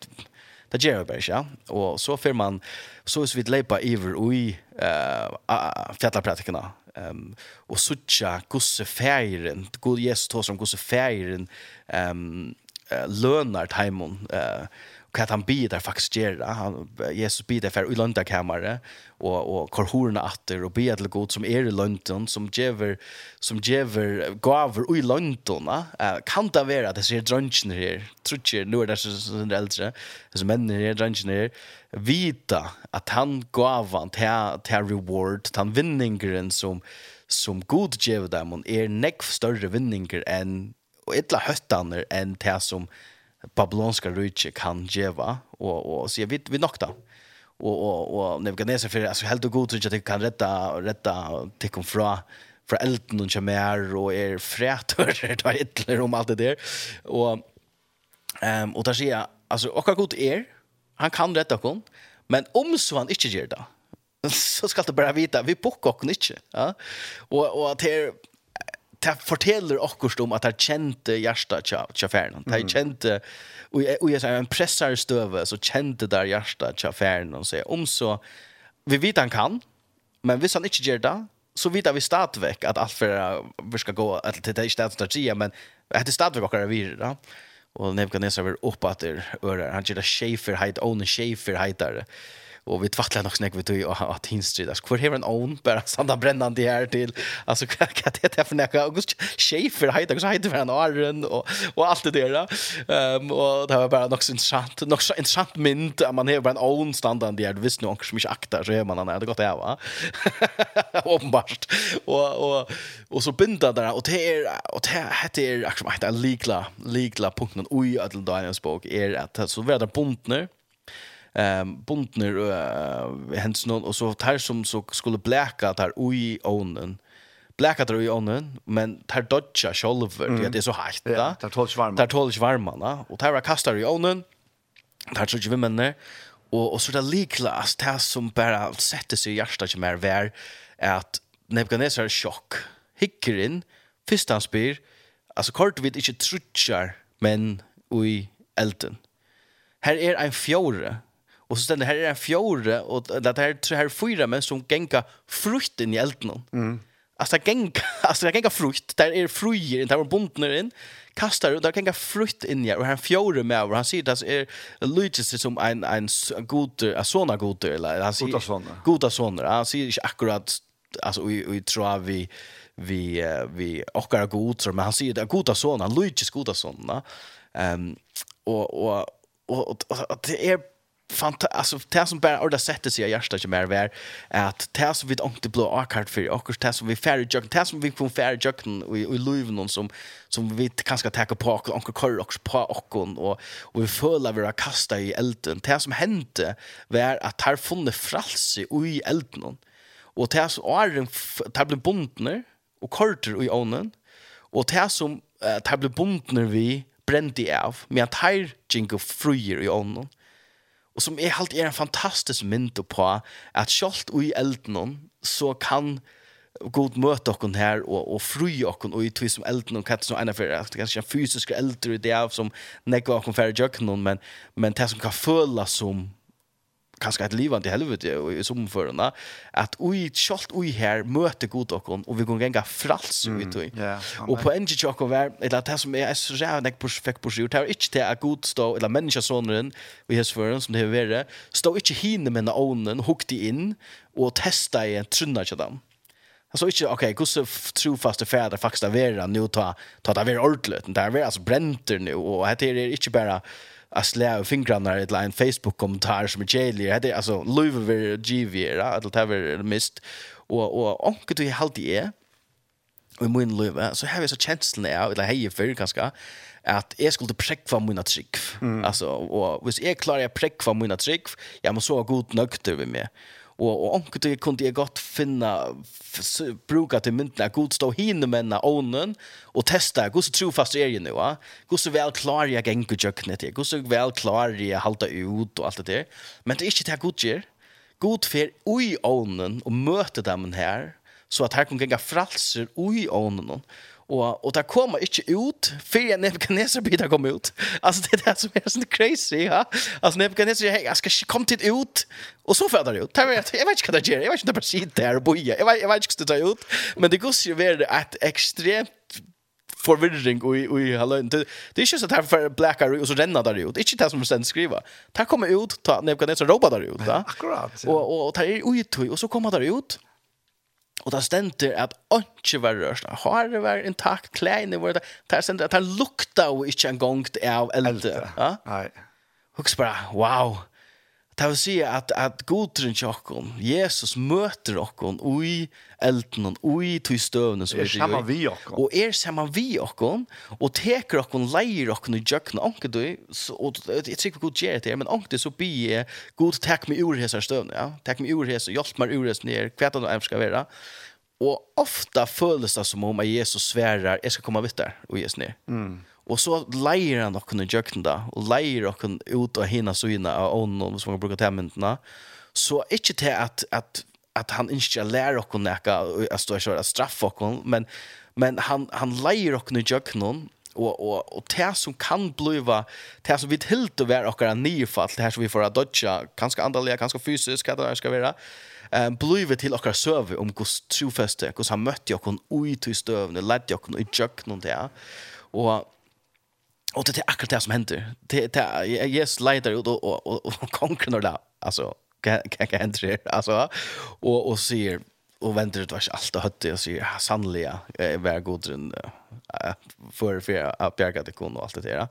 det gör vi ja. Och så får man så är vi lepa över och i eh fjällpraktikerna ehm och sucha gosse färgen god Jesus tar som gosse färgen ehm eh, lønar taimon eh, hva han blir der faktisk gjør han, Jesus blir der for i løndakammeret og, og korhorene atter og blir til god som er i lønden som gjever, som gjever gaver i lønden eh, kan det være at det ser drønnsene her? Tror nå er det sånn eldre. Disse mennene her, drønnsene her vita at han gavan til, til reward, til vinningeren som som god gjev dem, er nekv større vinninger enn och ettla höttaner en det som babylonska riket kan geva och och så vi vi nokta och och och Nebukadnessar för alltså helt och god så att det kan rätta rätta till kom från fra elden og mer og er frætør, tar ytler om alt det der. Og, um, og der sier jeg, altså, okkar god er, han kan rette kon men om så han ikke gjør det, så skal du bare vite, vi bukker okkon ikke. Ja? Og, og at her, det forteller akkurat om at det kjente hjertet til, til ferden. Det kjente, og jeg, sier, en pressar støve, så kjente der hjertet til ferden. Og sier, om så, vi vet han kan, men hvis han ikke gjør det, så vet vi stadigvæk at alt for vi skal gå, at det er ikke det som sier, men det er stadigvæk akkurat vi da. Og Nebuchadnezzar vil oppe at det ører, han gjør det sjefer heit, åne sjefer heitere. Og och vi tvattlar nog snägg vi tog och att hinstrid alltså kvar här en own bara sanda brännande här till alltså kan det där för några August Schäfer heter så heter han Arren och och allt det där ehm och det var bara något så intressant något så intressant mynd att man har bara en own standard där du visste nog kanske mycket akta så är man han det gott det va uppenbart och och och så binda där och det är och det heter actually heter likla likla punkten oj att då är är att så väder buntner ehm bundner uh, hens någon och så tar som så skulle bläka där oi onen bläka där oi onen men tar dodge shoulder mm. det är så hårt ja, tar tolv varma. Tar tolv varma va och tar kastar i onen tar så ju men där och och så där liklas det som bara sätter sig hjärta som är vär att Nebuchadnezzar chock hickar in första han spyr alltså kort vid inte trutchar men oi elden Her er ein fjore Och så ställer här är en fjorde och det här så här fyra men som gänga frukt in i elden. Mm. Alltså gänga alltså det gänga frukt där är frujer inte var bundna in kastar och där gänga frukt in i och här fjorde med och han säger det är Lucas som en en god a såna god eller han säger goda såna. Goda såna. Han säger inte akkurat alltså vi vi tror vi vi vi ochkara god men han säger det goda såna Lucas goda såna. Ehm och och och det är fant alltså det som bara orda sätter sig i hjärtat som är vär att det som vi inte blå akart för och det som vi färre jök det som vi från färre jök och i luven någon som som vi kanske ta på och onkel kör också på och och och vi fölar vi kasta i elden det som hände var att här funne fralse i elden och det som är tar blir bundner och korter i onen och det som tar blir bundner vi bränt i av med att här jingo fruer i onen Och som är helt er en fantastisk mynd på att skolt och i elden så kan god møte och her och och fru okkon och i två som elden och katt som ena för kanske er fysisk äldre det av som nägg och för jøkken men men det som kan följa som kanskje et liv til helvete i sommerførende, at vi kjølt vi her møter god dere, og vi kan gjenge frals mm. ut. Yeah, og på en tid dere var, eller det som er så rævn jeg fikk på seg, det er ikke til at god stå, eller menneskesåneren, i hesføren som det har vært, stå ikke hine med ånden, hukte inn, og testa i en trunna til dem. Alltså inte okej, okay, hur trofaste fäder faktiskt är vara nu ta ta det vara ordentligt. Det är alltså bränter nu och det är inte bara att slä av fingrarna i en Facebook kommentar som är tjejlig. Det är alltså Louis ver GV va att det har mist och och onkel du helt i är och min Louis så har jag så känslan av eller hej för ganska, att jag skulle präckva mina trick mm. alltså och hvis jag klarar att präckva mina trick jag måste så god nökter med mig och och onkel det kunde jag gott finna bruka till myntna god stå hinna menna onen och testa hur så trofast är ju nu va hur så väl klar jag gängu jöknet hur så väl klar jag halta ut och allt det der men det er inte det här god ger. God för ui onen och möta dem här så att här kan gänga fralser ui onen og och det kommer inte ut för Nebuchadnezzar blir det kommer ut. Alltså det där som är sånt crazy, ja. Alltså Nebuchadnezzar hei, jeg skal ska komma ut." Och så föder det ut. Jag vet jag vet inte vad det gör. Jag vet inte bara sitta där och boja. Jag vet jag vet inte hur det ut. Men det går jo väl att ekstremt forvirring och och hallå det det är ju så där för blackar og så renner där ut. Inte det som sen skriva. Det kommer ut ta Nebuchadnezzar robar där ut, va? Akkurat. Och och tar ut och så kommer det ut. Og det stender at ikke var rørst. Har det vært intakt kleine var det. Där stender at det lukta jo ikke en gang av eld. Ja. Nej. Hooks bara wow. Det vil si at, at godtrinn til okken, Jesus møter okken ui elden, ui tog støvne som er sammen vi okken. Og er sammen vi okken, og teker okken, leier okken i jøkken, anke du, og jeg tror ikke god gjør det, men anke så blir jeg god tek meg ur hese støvne, ja? tek meg ur hese, hjelp meg ur hese ned, hva det nå skal være. Og ofta føles det som om at Jesus sverar, jeg skal komme vitt der, og Jesus ned. Mm. Og så leier han noen jøkken da, og leier noen ut av hina søgene av ånden, som man kan til temmyndene. Så ikke til at, at, at han ikke lærer noen nekka, at stå ikke straffe noen, men, men han, han leier noen jøkken og, og, og det som kan bliva, det som vi til til å være okkara nyfall, det her som vi får dodja, kanskje andaliga, kanskje fysisk, hva det skal være, um, bliva til okkara søve om hos trofeste, hos han møtte okkon ui til støvne, ledde okkon i jøkken og det, og Och det är akkurat det som händer. Det det Jesus leder ut och och och konkurrerar där. Alltså kan kan hända det alltså och och ser och väntar det vars allt och hött och säger sannliga är väl god rund för för att peka det kon och allt det där.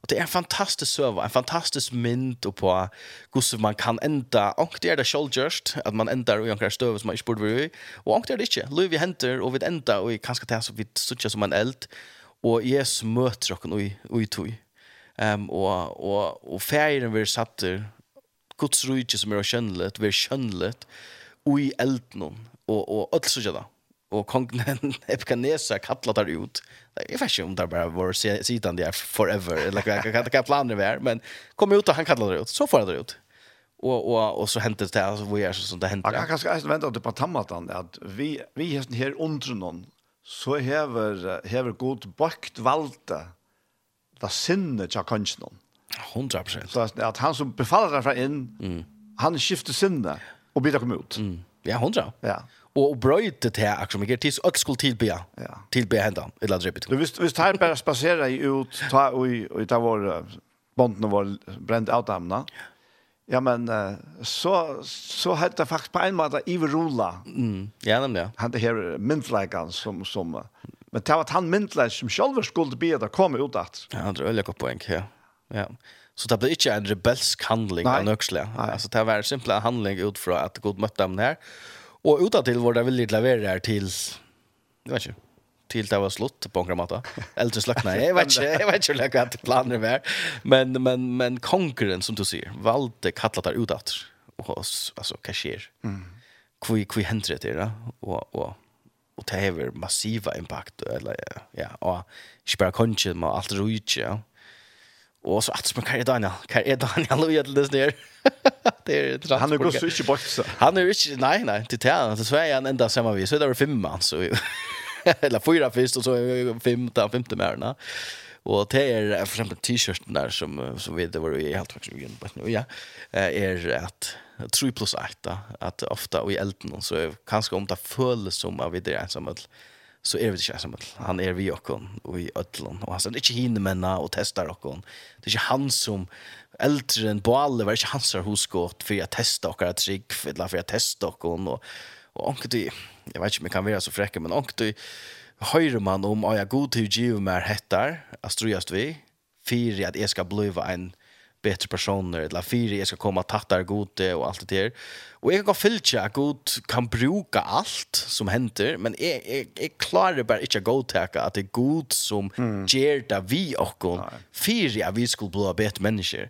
Och det är en fantastisk söva, en fantastisk mynd och på hur man kan ända och det är det självjust att man ändar och jag stöv som man inte borde vara och det är det inte. Louis vi händer och vi ändar och vi kanske tar så vi sucha som en eld og Jesus møter okken ui, ui tui. Um, og, og, og færen vi satter, Guds rujtje som er kjønnlet, vi er kjønnlet, ui elden, og, og alt så gjør. Og kongen Epikanesa kattla der ut. Jeg vet ikke om det bare var siden det er forever, eller hva planer vi er, men kom ut og han kattla der ut, så får han der ut Og, og, og så hände det altså, hvor er det som det hände. Jag kanske ska vänta på tammatan at vi vi hästen her under noen, så hever, hever god bakt valde det sinne til kanskje 100 prosent. Så at han som befaller derfra inn, mm. han skifter sinne og blir det kommet ut. Mm. Ja, 100. Ja. Og, og brøyte til akkurat som ikke, til økt skulle tilbe, ja. tilbe hendene, eller annet drippet. Hvis, hvis det her bare spaserer ut, ta, og, og, og ta vår, bonden vår brent av damene, ja Ja, men så, så hade det faktiskt på en måte Iver Rola. Mm. Ja, nemlig, ja. Han det här myntläggaren som, som... Men det var han myntläggaren som själv skulle be det kom ut att. Ja, det är väldigt gott poäng, ja. ja. Så det blev ikke en rebelsk handling av Nöxle. Alltså det var en simpel handling utifrån att Gud mötte dem här. Och utåt till var det ville levere her til... Jeg vet ikke, till det var slut på några matta. Eller slackna. Jag vet inte, jag vet inte hur jag planer var. Men men men konkurrens som du ser, valde kallat där utåt och alltså cashier. Mm. Kvi kvi händer det där och och och det har massiva impact eller ja, och spara konchen med allt ruigt ja. Och så att man kan Daniel, kan är Daniel och jag läs ner. Det är intressant. Han är går så inte bort så. Han är inte nej nej, det är det så är han ända samma vis så där är fem man så eller fyra först och så fem ta femte märna. Och det är för exempel t-shirten där som som vi det var ju helt faktiskt igen på nu ja. är att 3 plus 8 att ofta i elden så kanske om det föll som av det som att så är vi inte ensamma. Han är vi och och i ödlon och han säger inte hinner männa och testar och. Det är inte han som äldre än på alla var inte hans hos gott för att testa och att trygg för att testa och och Og anker du, jeg vet ikke om jeg kan være så frekke, men onkel du, høyre man om, og jeg god til å give meg hettar, astrujast vi, fire at jeg skal bliva en bättre personer eller fyra jag ska komma tattar gode och allt det där. Och jag kan fylla att god kan bruka allt som händer men jag jag, jag klarar bara inte gå tacka att det är god som mm. ger det vi och kon fyra vi skulle bli bättre människor.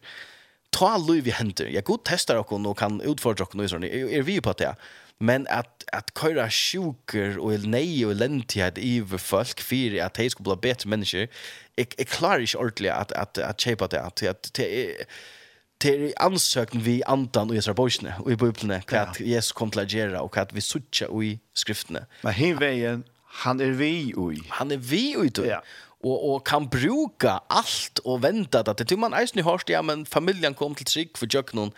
Ta Louis vi händer. Jag god testar och och kan utföra och nu så är vi på det men att att köra sjuker och el nej och lentighet i folk för att de skulle bli bättre människor jag, jag klarar inte ordentligt att att att shape det att att det är ansökning vi antan och Jesu Boysne och i bibeln att Jesus kom till att göra och att vi söker i skrifterna. Men hin vägen han är vi i. Han är vi i då. Ja och och kan bruka allt och vänta det. det tycker man är ju hörst ja men familjen kom till trick för jöknon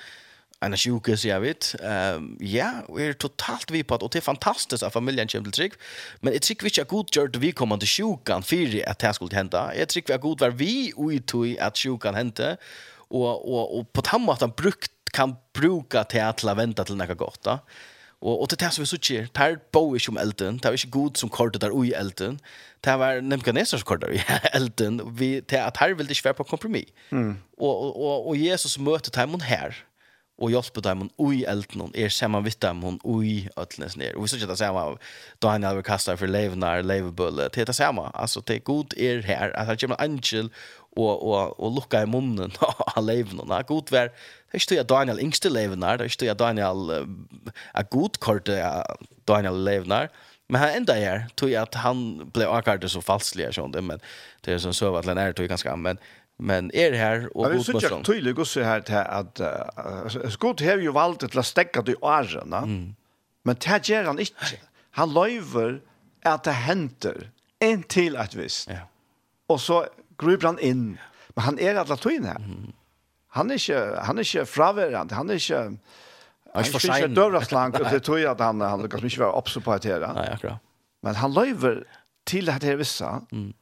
en sjuke, sier jeg vet. Um, ja, vi er totalt vi på at, og det er fantastisk at familien kommer til trygg, men jeg tror ikke er god gjør det vi kommer til sjukan fyrir at det skulle hende. Jeg tror vi er god var vi ui at sjukan hente, og, og, og på den måten brukt, kan bruka til at la vente til noe godt. Da. Og, og til det som vi sier, det er bo ikke om elden, det er ikke god som kortet der ui elden, det var Nebuchadnezzar som kortet i elden, vi, det er at her vil det ikke være på kompromis. Mm. Og, og, og Jesus møter dem her, og hjelpe dem ui elden og er sammen vitt dem hun ui øtlenes ned. Og vi synes ikke det samme da han hadde kastet for levnar, eller levebølle. Det er det samme. Altså, det er god er her. at det kommer en angel og, og, og lukka i munnen av levende. God vær Det er ikke tog at Daniel yngste levnar, det er ikke tog at Daniel er godkortet av Daniel levnar, Men han enda er, tog at han ble akkurat så falsklig, jeg skjønner, men det er sånn søv at han er tog ganske, men men är er här och god person. Det är så tydligt att se här att att skott har til å stekke det i årene, Mm. Men det gjør han ikke. Han löver at det henter en til et visst. Ja. Og så gruper han inn. Men han är att latin her. Mm. Han er ikke, han er ikke fraværende. Han er ikke... Han er ikke inte dörraslank og det tror jeg at han, han lyckas mycket vara observaterad. Nei, akkurat. Men han löver til at det er vissa. Mm.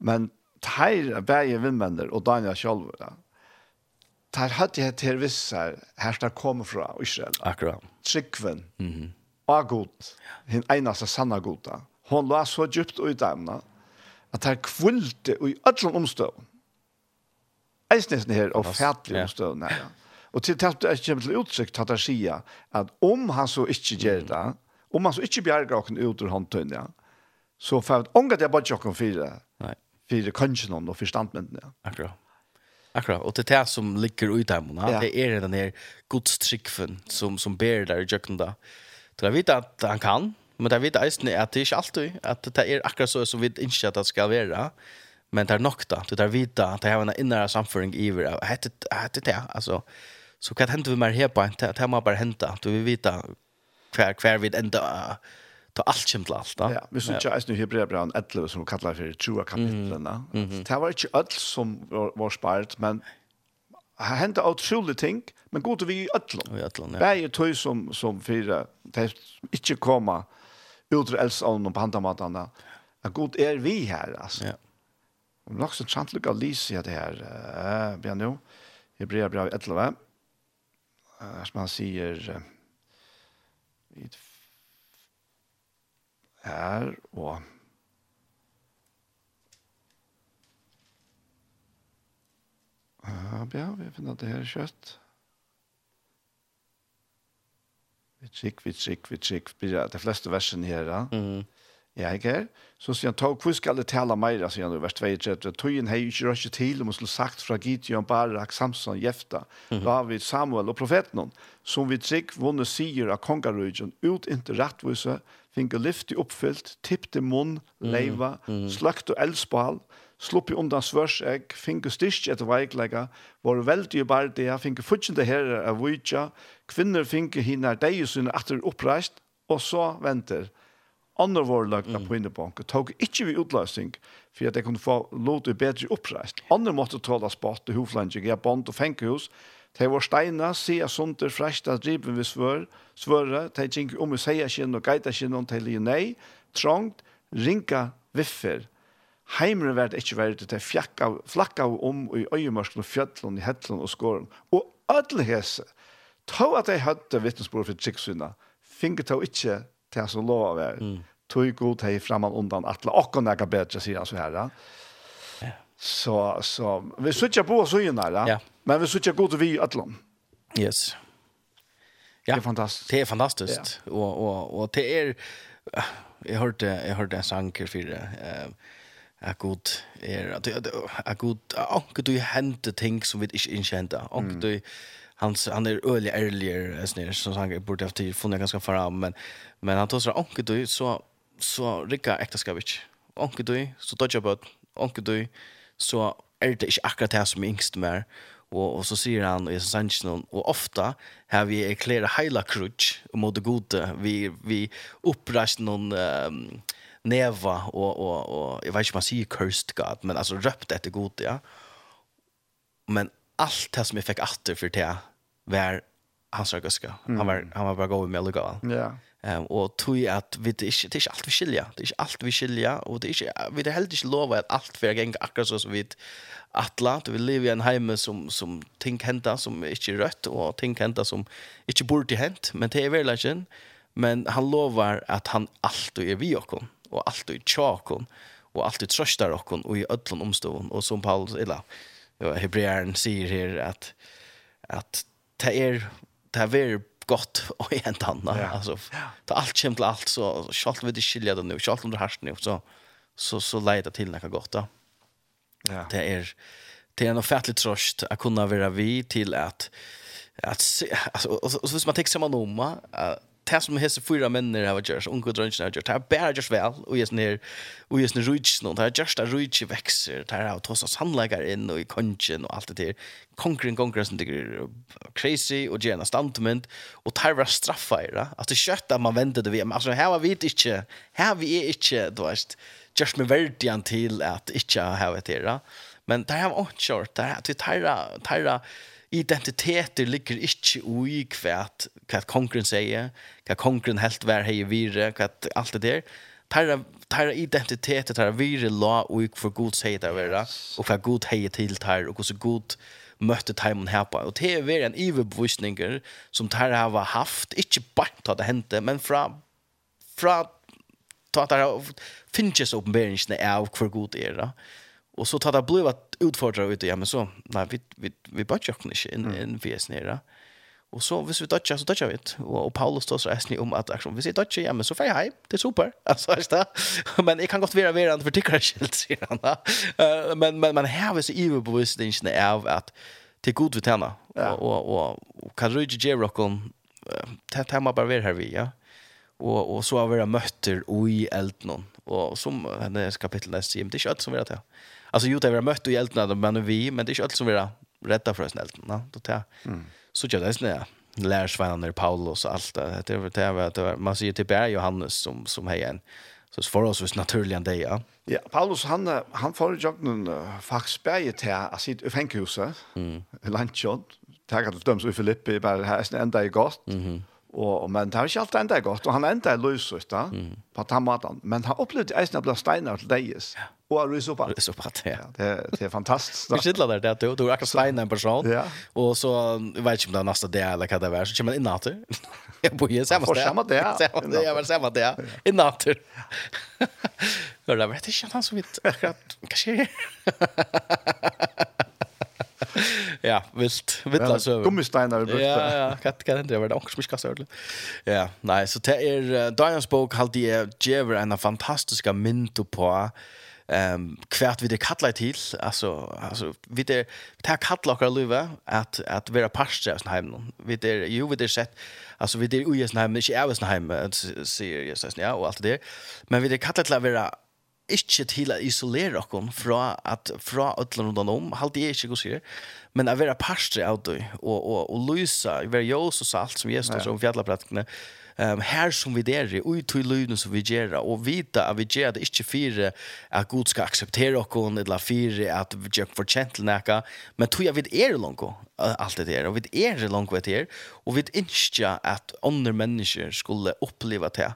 Men tar bäge vinnmänner och Daniel själv. Tar hade jag till vissa här ska komma från Israel. Akkurat. Tryggven. Mhm. Mm var god. Den enaste sanna goda. Hon la så djupt ut ämna att här kvullte i öllum omstör. Eisnesen her og fætlig omstå. Ja. Og til tatt er kjem til utsikt at han sier at om han så ikke gjør det, om han så ikke bjerger åkken ut ur håndtøyne, så får jeg ångat jeg bare åkken fire, för kanschen och förståndmenten. Ja. Akkurat. Akkurat. Och det är det som ligger ut där Ja. Det är den där godstrickfen som som ber där i jöken där. Så jag vet att han kan, men jag vet att det är alltid att det är akkurat så som vi inte att det ska vara. Men det är nog då. Det är vita att det har en inre samföring i det. Hette hette det alltså så kan det hända vi mer här på att det här bara hända. Du vill veta kvar kvar vid ända ta allt kjem til alt da. Ja, vi synes ikke eisen i Hebreabran 11 som kallar for trua kapitlene. Det var ikke alt som var, var spart, men det hendte utrolig ting, men god til vi i ødlom. I ødlom, ja. Begge tøy som, som fire, de ikke koma utre eldsavn og på handamatene. God er vi her, altså. Ja. Og nok så trantlig lukka lys i det her, uh, Bjørn Jo, Hebreabran 11, uh, som han sier, uh, her, og Ja, vi finner det her kjøtt. Vi trikk, vi trikk, vi tjekk. De fleste versene her, ja. Mm. Ja, ikke her. Så sier han, tog, hvor skal det tale mer, sier han i vers 32. Tøyen hei ikke røkje til, om hun skulle sagt fra Gideon, Barak, Samson, Jefta, David, Samuel og profeten, som vi tjekk vunne sier av kongarøyden, ut inte rettvise, finge lyfti oppfyllt, tippte munn, leiva, mm. sløkt og eldspal, sluppi undan svørsegg, finge styrst etter veiklega, var veldig bardi, finge futsjende herre av vujtja, kvinner finge hinar deg atter oppreist, og så venter. Andre var på mm. på innebanken, tog ikkje vi utløsning, for at jeg kunne få lov til bedre oppreist. Andre måtte tåla spott i hoflandet, ja, bond og fengehus, De var steina, sier sunder fresta driven vi svør, svøre, de gikk om i seie kjinn og geita kjinn om til nei, trångt, rinka viffer. Heimren vært ikke vært til fjakka, flakka om i øyemørsken og fjøtlen, i hettlen og skåren. Og ødel hese, ta at de hadde vittnesbord for trikksyna, finge ta ikke til han som lov av er. Tog god hei framan undan atla, og kan bedre, sier han så her. Ja. Så, så vi sitter på så igjen der, ja. men vi sitter godt vi i Atlant. Yes. Ja, det er fantastisk. Det är fantastiskt. Ja. Och och det är jag hörde jag hörde en sång för det, eh, är god er at er god anke du hände ting som vi inte innkjente anke du han han er ølig ærliger snir som han borde ha til funnit ganska fram men men han tar så anke du så så rikka ekta skal du så touch about anke du så er det ikke akkurat det som er yngst mer. Og, og så sier han i Sanchnon, og ofta har vi erklæret heila krutsk mot det gode. Vi, vi oppreist noen um, neva, og, og, og jeg vet ikke om man sier cursed God, men altså røpt etter gode, ja. Men allt det som jeg fikk atter for det var hans røgøske. Mm. Han var, han var bare god med å. Ja. Yeah. Um, og tog at vi, det, er ikke, det er ikke alt vi skilja. Det er ikke alt vi skilja, og det er ikke, vi er heller ikke lova at alt vi er akkurat så som vi atla. Vi lever i en heime som, som ting hända som er ikke er rødt, og ting henda som ikke burde hent, men det er veldig ikke. Men han lovar at han alltid er vi okkon, og alltid tja okkon, og alltid trøstar okkon, og i ödlån omstånd. Og som Paulus, eller hebreeren sier her, at, at det er, det er gott och en tanna ja. alltså ta allt kämt allt så schalt vi det skilja det nu schalt om det härst nu så så så leder till något gott då. Ja. Det är det är en ofattlig tröst att kunna vara vi till att att alltså och så, så, så, så, som man nomma det som hese fyra männer har gjort, unga drönsen har gjort, det har bara gjort väl, och just när och just när ner någon, det har gjort att rujtsen växer, det har tås oss handläggar in och i konchen och allt det där. Konkurren, konkurren som tycker crazy och gärna standment, och det har varit straffa i det. Alltså kött att man vänder det vid, alltså här har vi inte, här vi är inte, du vet, just med värdigen till att inte ha det där. Men det har varit kört, det har varit, det har varit, identiteter ligger ikke ui kvært, hva kongren sier, hva kongren helt vær hei vire, hva alt det der. Tarra, tarra identiteter, tarra vire la ui for god sier det vera, og hva god hei til tar, og hvordan god møtte timen her på. Og det er en iverbevisninger som tarra har haft, ikke bare til det hendte, men fra, fra ta at det finnes åpenberingsene av hvor god er Da. Och så tar det blivit att utfordra ut ja men så nej vi vi vi bara kan inte in in VS nere. Och så visst vi touchar så touchar vi och, och Paulus står så äsni om att action vi ser touchar ja men så fej hej. Det är super. Alltså är det men jag kan gott vara vara för tycker jag säger han eh men men man har så evil bevisst inte av att det är god vi tjänar och och och kan du ge rockon tema bara vara här vi ja. Och och så har vi mötter och i elden. Och som hennes kapitel nästa i det kött som vi har till Alltså ju det vi har mött och hjältarna men vi men det är inte allt som vi är rädda för oss hjältarna. Då tar så gör det snä. Lärsvänner Paulus och allt det det är det var, det man ser till Berg Johannes som som hejen. Så för oss var naturligen det ja. Ja, Paulus han han får jag någon uh, fax Berg till att sitt fängelse. Mm. Lunchon. Tackar till dem så i Filippi bara här är ända i gott. Mhm. Og, men det har ikke alltid enda godt, og han enda er løs ut da, mm. på den måten. Men han opplevde eisen å bli steiner til deis. Ja. Och risopat. Risopat, ja. ja. Det, det är fantastiskt. Vi sitter där, det att du, du akkurat steina en person. Ja. Och så, jag vet inte om det är nästa dag eller vad det är, så kommer man innan till. Jag bor ju samma sted. Samma dag. Samma dag, jag var samma dag. Innan till. Hör det, vet inte han så vitt. akkurat, kanske ja, vilt, vilt la söver. Gummisteiner brukte. Ja, ja, katt kan Det vara också mycket så Ja, nej, så det är Diane's bok har det ger en fantastiska mynd på ehm kvärt vi det kallar till alltså alltså vi det ta kallar och luva att att vara pastor i hemmen vi det ju vi det sett alltså vi det ju i sin hem inte är i hem seriöst alltså ja och allt det men vi det kallar till att vara inte till att isolera oss från att från öllan undan om halt är inte går men att vara pastor av dig och och och lysa vara ljus och salt som Jesus som fjällapraktikerna um, her som vi der i, og i løyden som vi gjør, og vita at vi gjør det ikke fire at Gud skal akseptere oss, eller fire at vi gjør fortjent til noe, men tog jeg vi er langt alt det der, og vi er langt vet her, og vi ikke at andre mennesker skulle oppleve det.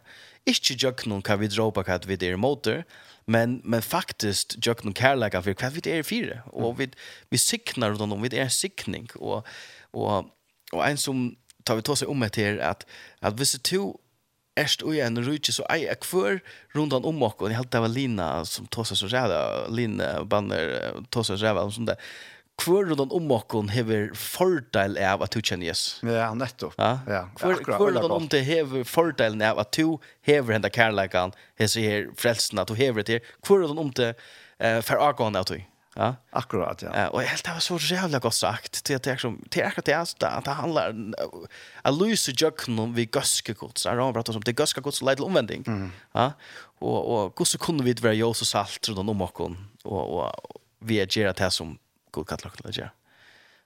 Ikke gjør noen hva vi drar på hva vi er motor, men men faktiskt jag kan kärleka för kvad vi är fyra och vi vi signar dem vi är signing och och och en som tar vi tås om etter at, at hvis du erst og en rutje så ei er kvar rundan om og och helt det var Lina som tås så ræva Lina banner tås så ræva som det kvar rundan om og hever fordel av at du kjenner Jesus. Ja, nettopp. Ja, ja. Kvar, kvar rundan om det hever fordelen av at du hever henda kærleikan, hese her frelsen at du hever det her. Kvar rundan om det eh, fer avgående at du. Ja. Akkurat, ja. Och helt det var så jävla gott sagt till att er, som till att det är att det handlar att Louise Jackson om vi gaske gods. så har pratat om det gaske gods lite omvändning. Ja. Och och hur så kunde vi vara ju så salt runt om och och vi är det här som god katt det.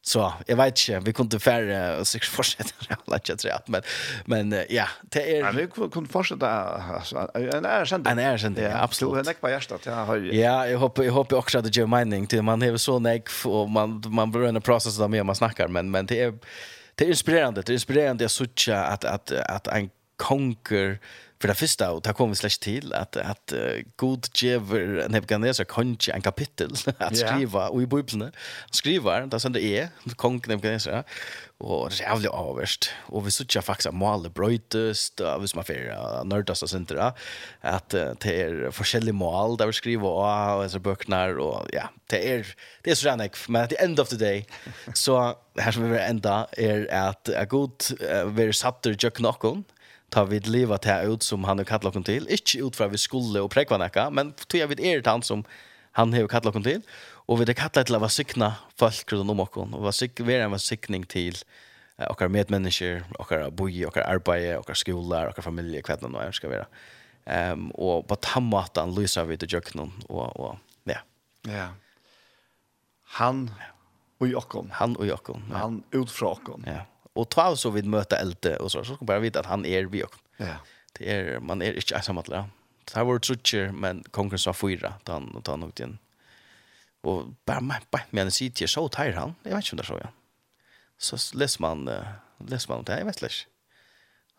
Så jag vet inte, vi kunde färre och så fortsätta alla chat rap men men ja, det är Men vi kunde fortsätta alltså en är sent. En är sent. Ja, absolut. Det näck på hjärtat. Ja, har ju. Ja, jag hoppas jag hoppas också att det gör mining till man har så näck och man man börjar en process där med man snackar men men det är det är inspirerande, det är inspirerande att söka att att att en konker för det första och där kommer slash till att att uh, god giver Nebuchadnezzar konje en kapitel att skriva yeah. och i bibeln. Skriver där som det är kung Nebuchadnezzar och det är jävligt avvärst. Och vi söker faktiskt att måla brötest av som affär nördas och sånt där att det är olika mål där vi skriver och så böcker och ja det är det är så där men at the end of the day så här som vi ända är att a god uh, vi satt där jag knockon ta vid leva till ut som han har kallat oss till. Inte ut för vi skulle och präkva näka, men tog jag vid er han som han har kallat oss till. Och vi har kallat till att vara sikna folk runt om oss. Och vara en sikning till eh, och medmänniskor, och boi, och arbete, och skolor, och familje, vad det nu ska vara. Ehm um, och på tammatan lyser vi det jöknon och och ja. Ja. Han och Jakob. Han och Jakob. Ja. Han ut från Jakob. Ja och två så vid möta älte och så så ska bara veta att han är vi också. Ja. Det är man är inte ensam att lära. Det här var trutcher men konkurrens var fyra då han då han åkte in. Och bara men bara men sig till så tar han. Jag vet inte om det så ja. Så läser man läser man det här, jag vet inte.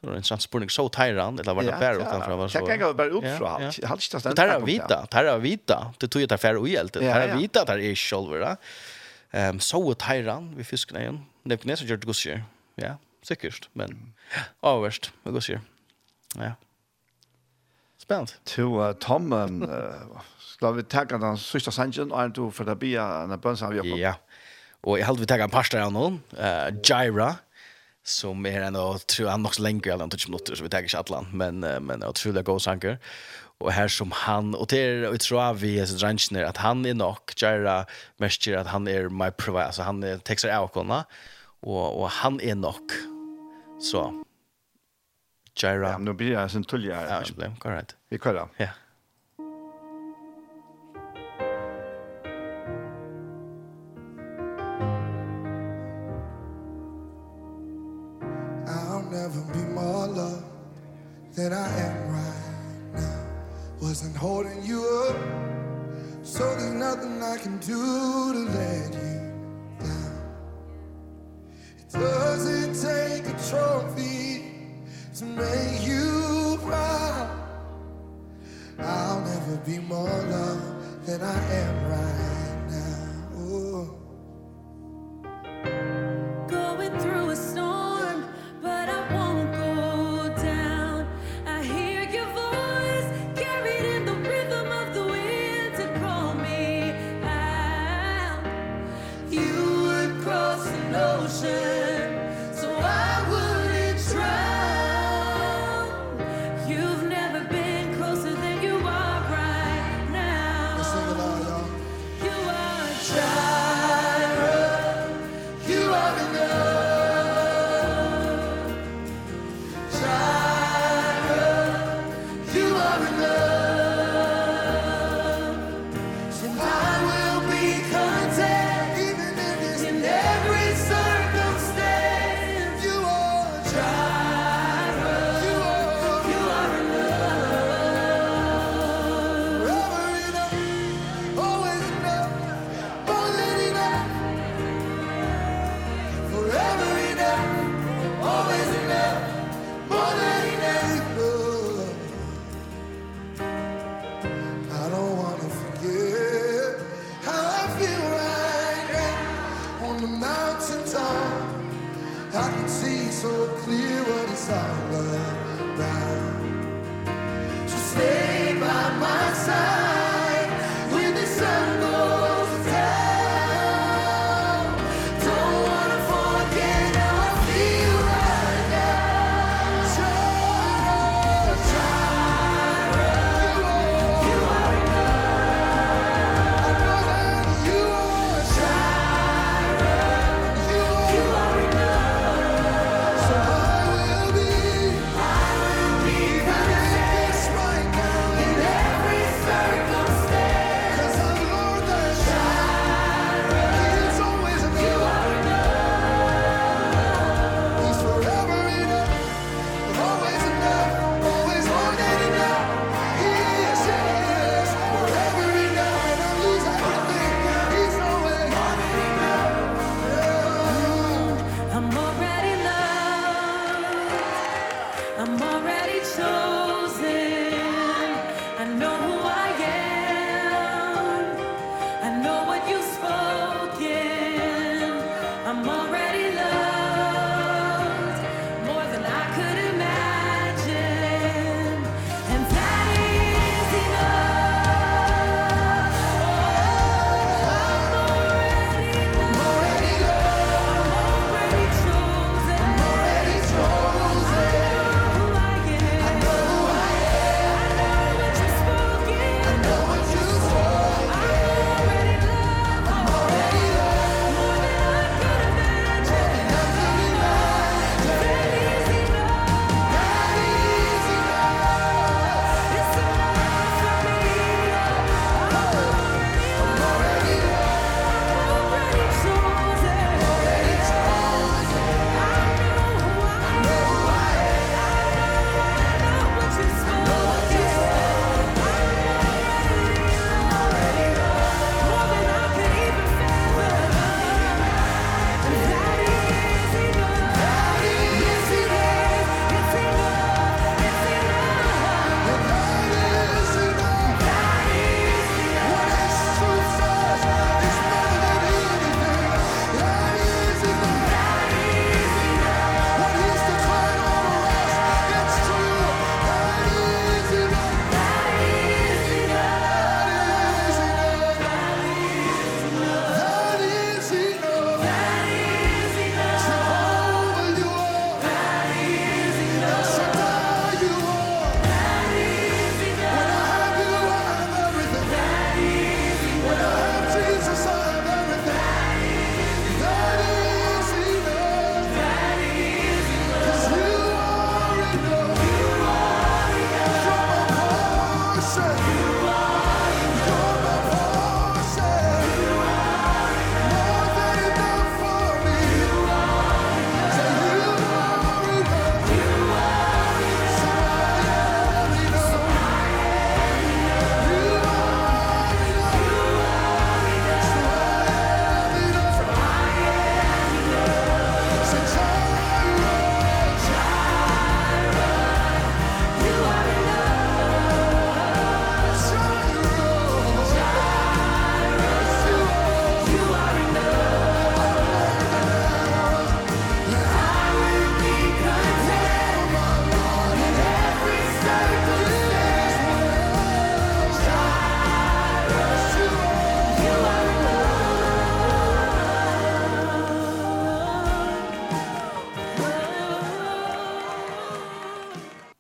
Det var en transportning så tajran, eller var det bara utan för var så. Jag kan gå bara upp så halt. Halt inte stanna. Det här vita, det här vita. Det tog ju ta färre och helt. Det här vita där är själva. Ehm så han vi fiskar igen. Det knäs gjort gusjer ja, sikkert, men avverst, vi går sier. Ja. Spänt. To uh, Tom, um, uh, skal vi tacka den sista og och du för det bia en bön av vi Ja. Och jeg hade vi tacka en pastor av noen, uh, Jaira, som er en av, tror han nok så lenge, eller inte minuter så vi tackar Atlant, men uh, men otroligt god sanker. Och här som han och det är jag tror vi är så ranchner att han är nok, Jaira mest att han är my provider, alltså han är textar avkonna og, og han er nok. Så, Jaira. Ja, men nu blir jeg sin tullig her. Ja, ikke problem, korrekt. Vi kører. Ja. I'll never be more loved than I am right now. Wasn't holding you up, so there's nothing I can do to let be more loved than I am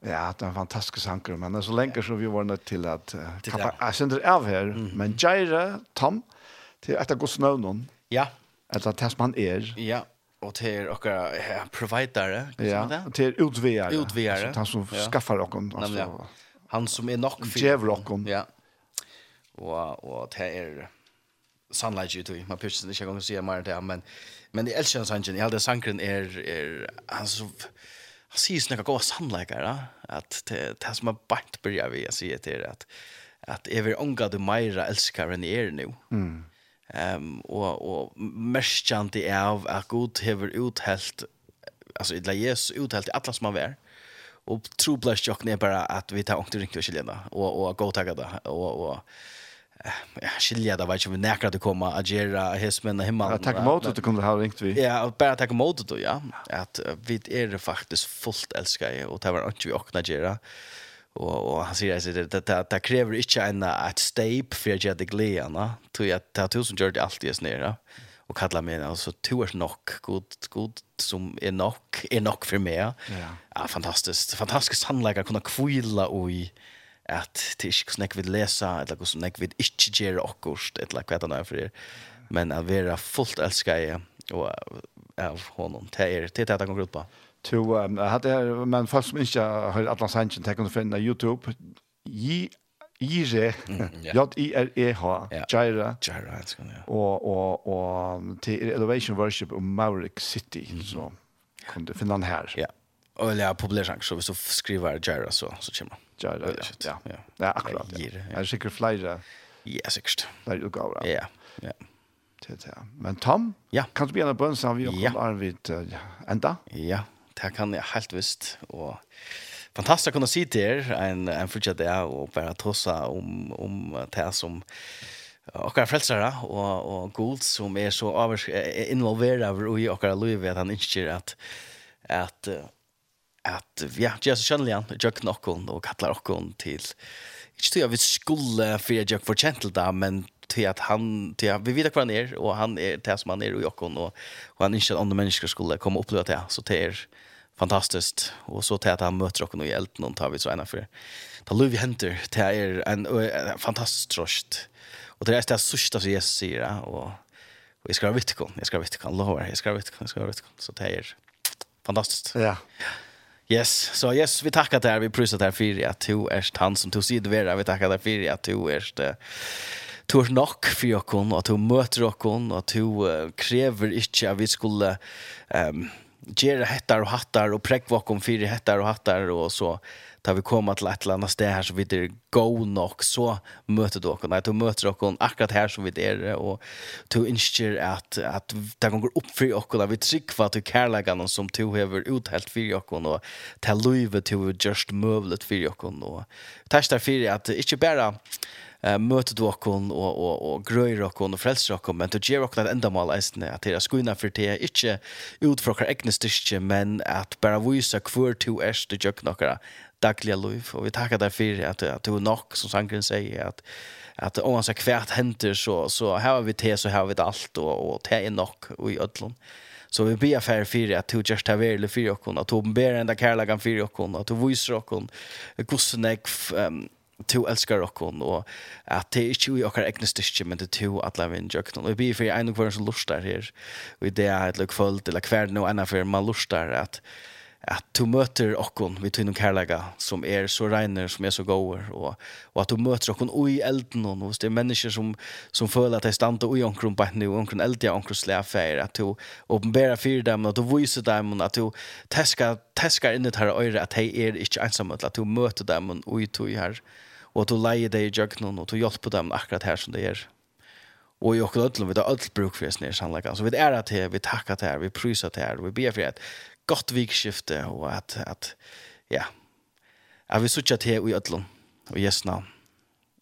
Ja, det er en fantastisk sanker, men det er så lenge som vi var nødt til at uh, kappa, jeg synes det av her, mm. men Jaira, Tom, til etter god navn, ja. etter det som han er. Ja, og til dere ja, providere, ja. og til utvidere, Altså, han som ja. skaffar dere. Altså, ja. Han som er nok for Djev. Ja, og, og til er sannleik ut i, man pyrst ikke engang å si mer det, men, men jeg elsker hans sangen, jeg heldig sankeren er, er han som... Er, han sier sånne gode sannleikere, at det, det som er bant bryr vi, jeg sier til at, at jeg vil ånga du meira elskar enn jeg er nå. Mm. Um, og, og merskjant det av at Gud hever uthelt, altså det Jesus uthelt i alle som han er, og tro blir jokken er bare at vi tar ångte ringt og skiljene, og, og gå takk det, og, og jag skilja det var ju näkra att komma agera göra hismen och himlen. Tack mot att kunde ha ringt vi. Ja, och bara tack mot det ja. Att vi är det faktiskt fullt älskar och det var inte vi och agera. Og, Och och han säger att det det det kräver inte en att for för jag det glädje, tror er to tusen gjør det alltid är nere och kalla mig altså, to er nog god god som er nok, er nok för meg. Ja, ja fantastiskt fantastiskt handlägga kunna kvilla och i at det er ikke hvordan jeg vil lese, eller hvordan jeg vil ikke gjøre akkurat, eller hva det er for det. Men at være fullt elsket jeg, og av honom, det er det jeg kommer ut på. To, um, er, men folk som ikke har Atlas Hansen, det kan du finne YouTube, gi Ire, J-I-R-E-H, Jaira, Jaira, og, og, og til Elevation Worship og Maverick City, så kan du finne den her. Ja. Yeah. Eller populär sang så hvis du skriver Jaira så så kommer det. Jaira. Ja. Ja, ja akkurat. Ja. Er det sikkert flere? Ja, sikkert. Flere utgaver. Ja. Ja. Det. Men Tom, ja. kan du begynne på en sånn vi har kommet Arvid enda? Ja, det kan jeg helt visst. Og fantastisk å kunne si til er en, en fortsatt det og bare trossa om, om det som okkara frelsara og, og god som er så avers, involverer i okkara liv at han ikke at at at ja, Jesus skjønner igjen, jeg noen og kattler noen til, ikke til at vi skulle for jeg gjør fortjent da, men til at han, til at vi vet hva han er, og han er det som han er i okken, og, og han ikke at andre mennesker skulle komme og oppleve det, så det er fantastiskt, og så til at han møter okken og i elden, og tar vi så ena for, ta lov i henter, det er en, en fantastisk trost. og det er det sørste som Jesus sier, ja, og, og jeg skal ha vittikon, jeg skal ha vittikon, lover, jeg skal ha vittikon, jeg skal ha vittikon, så det er fantastiskt. Ja. ja. Yes, så yes, vi tackar där, Vi prisar där för att du är han som tog sig Vi tackar där för att du är det. du er nok for jokken, og at du møter jokken, og at du uh, krever ikke at vi skulle um, gjøre hettar og hattar og prekvåk om fyrir hettar og hattar og så tar vi komma til et eller annet sted her så vi er go nok, så møter du dere. Nei, du møter dere akkurat her som vi er, og du ønsker at, at det kan gå opp for dere, vi trykker at du kærlegger som du hever uthelt for dere, og til løyve til å gjøre møvlet for dere. Og takk derfor at ikke bare eh, møter du okkon og, og, og grøyer okkon og frelser okkon, men du gjør okkon et endamål eisne, at dere skuina for det er ikke ut fra okkar egne styrke, men at bara vise hver to erst du gjør okkar dagliga liv, og vi takkar deg for at, at du er nok, som sangren sier, at at om man ska kvärt händer så så här har vi te så här har vi det allt och och te är nog i ödlon. Så vi ber för för att du just har väl för och kunna att hon ber enda kärlegan för och kunna att du visar och kunna gossen jag to elskar okkon og at det er ikke i okkar egne styrke men det er to alle vi innjøkken og jeg blir for en og hver som lustar her. Og i det er et løkfølt eller hver no enn for man lustar at at du møter okkon vi tøynum kærlega som er så regner, som er så goer, og, og at du møter okkon ui elden, og hvis det er mennesker som, som føler at de standa ui onkron bætt nu, onkron eldia, onkron slæfeir, at du åpenbæra fyrir dem, at du viser dem, at du teskar, teskar inni her øyre, at hei er ikke einsamhet, at du møter dem ui tøy her, og at du leier deg i jøgnon, og du hjelper dem akkurat her som det er. Og i okkur ödlum, vi tar ödl bruk fyrir snir sannleika, så vi er at her, vi takkar til her, vi prysar til her, vi ber fyrir at gott vikskifte og at at ja. Jag vill söka till i ödlon och Jesu navn.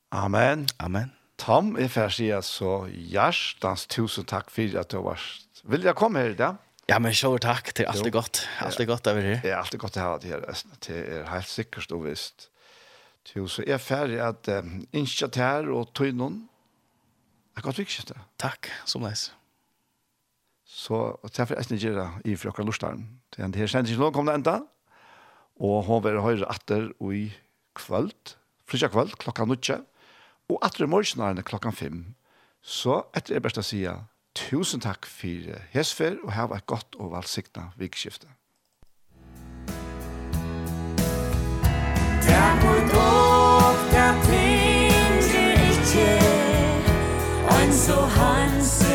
Amen. Amen. Tom, jeg får si at så hjertens tusen takk for at du var vært. Vil jeg komme her i dag? Ja, men sjå takk. Det er alltid godt. Alltid godt over her. Det er alltid godt å ha det her. Det er helt sikkert og visst. Jo, Så jeg er ferdig at um, innskjøtt her og tog noen. Det er godt viktig det. Takk, som leis. Så, og til for jeg snikker i for dere lortaren. Det er en her sendingen kom det enda. Og hun vil høre atter i kvöld, frisja kvöld, klokka nutje. Og atter i morgenarene klokka fem. Så etter er best å si tusen takk for hesfer, og her var et godt og valgsikta vikskifte. Takk for dog, ting tinger ikke, og så hanse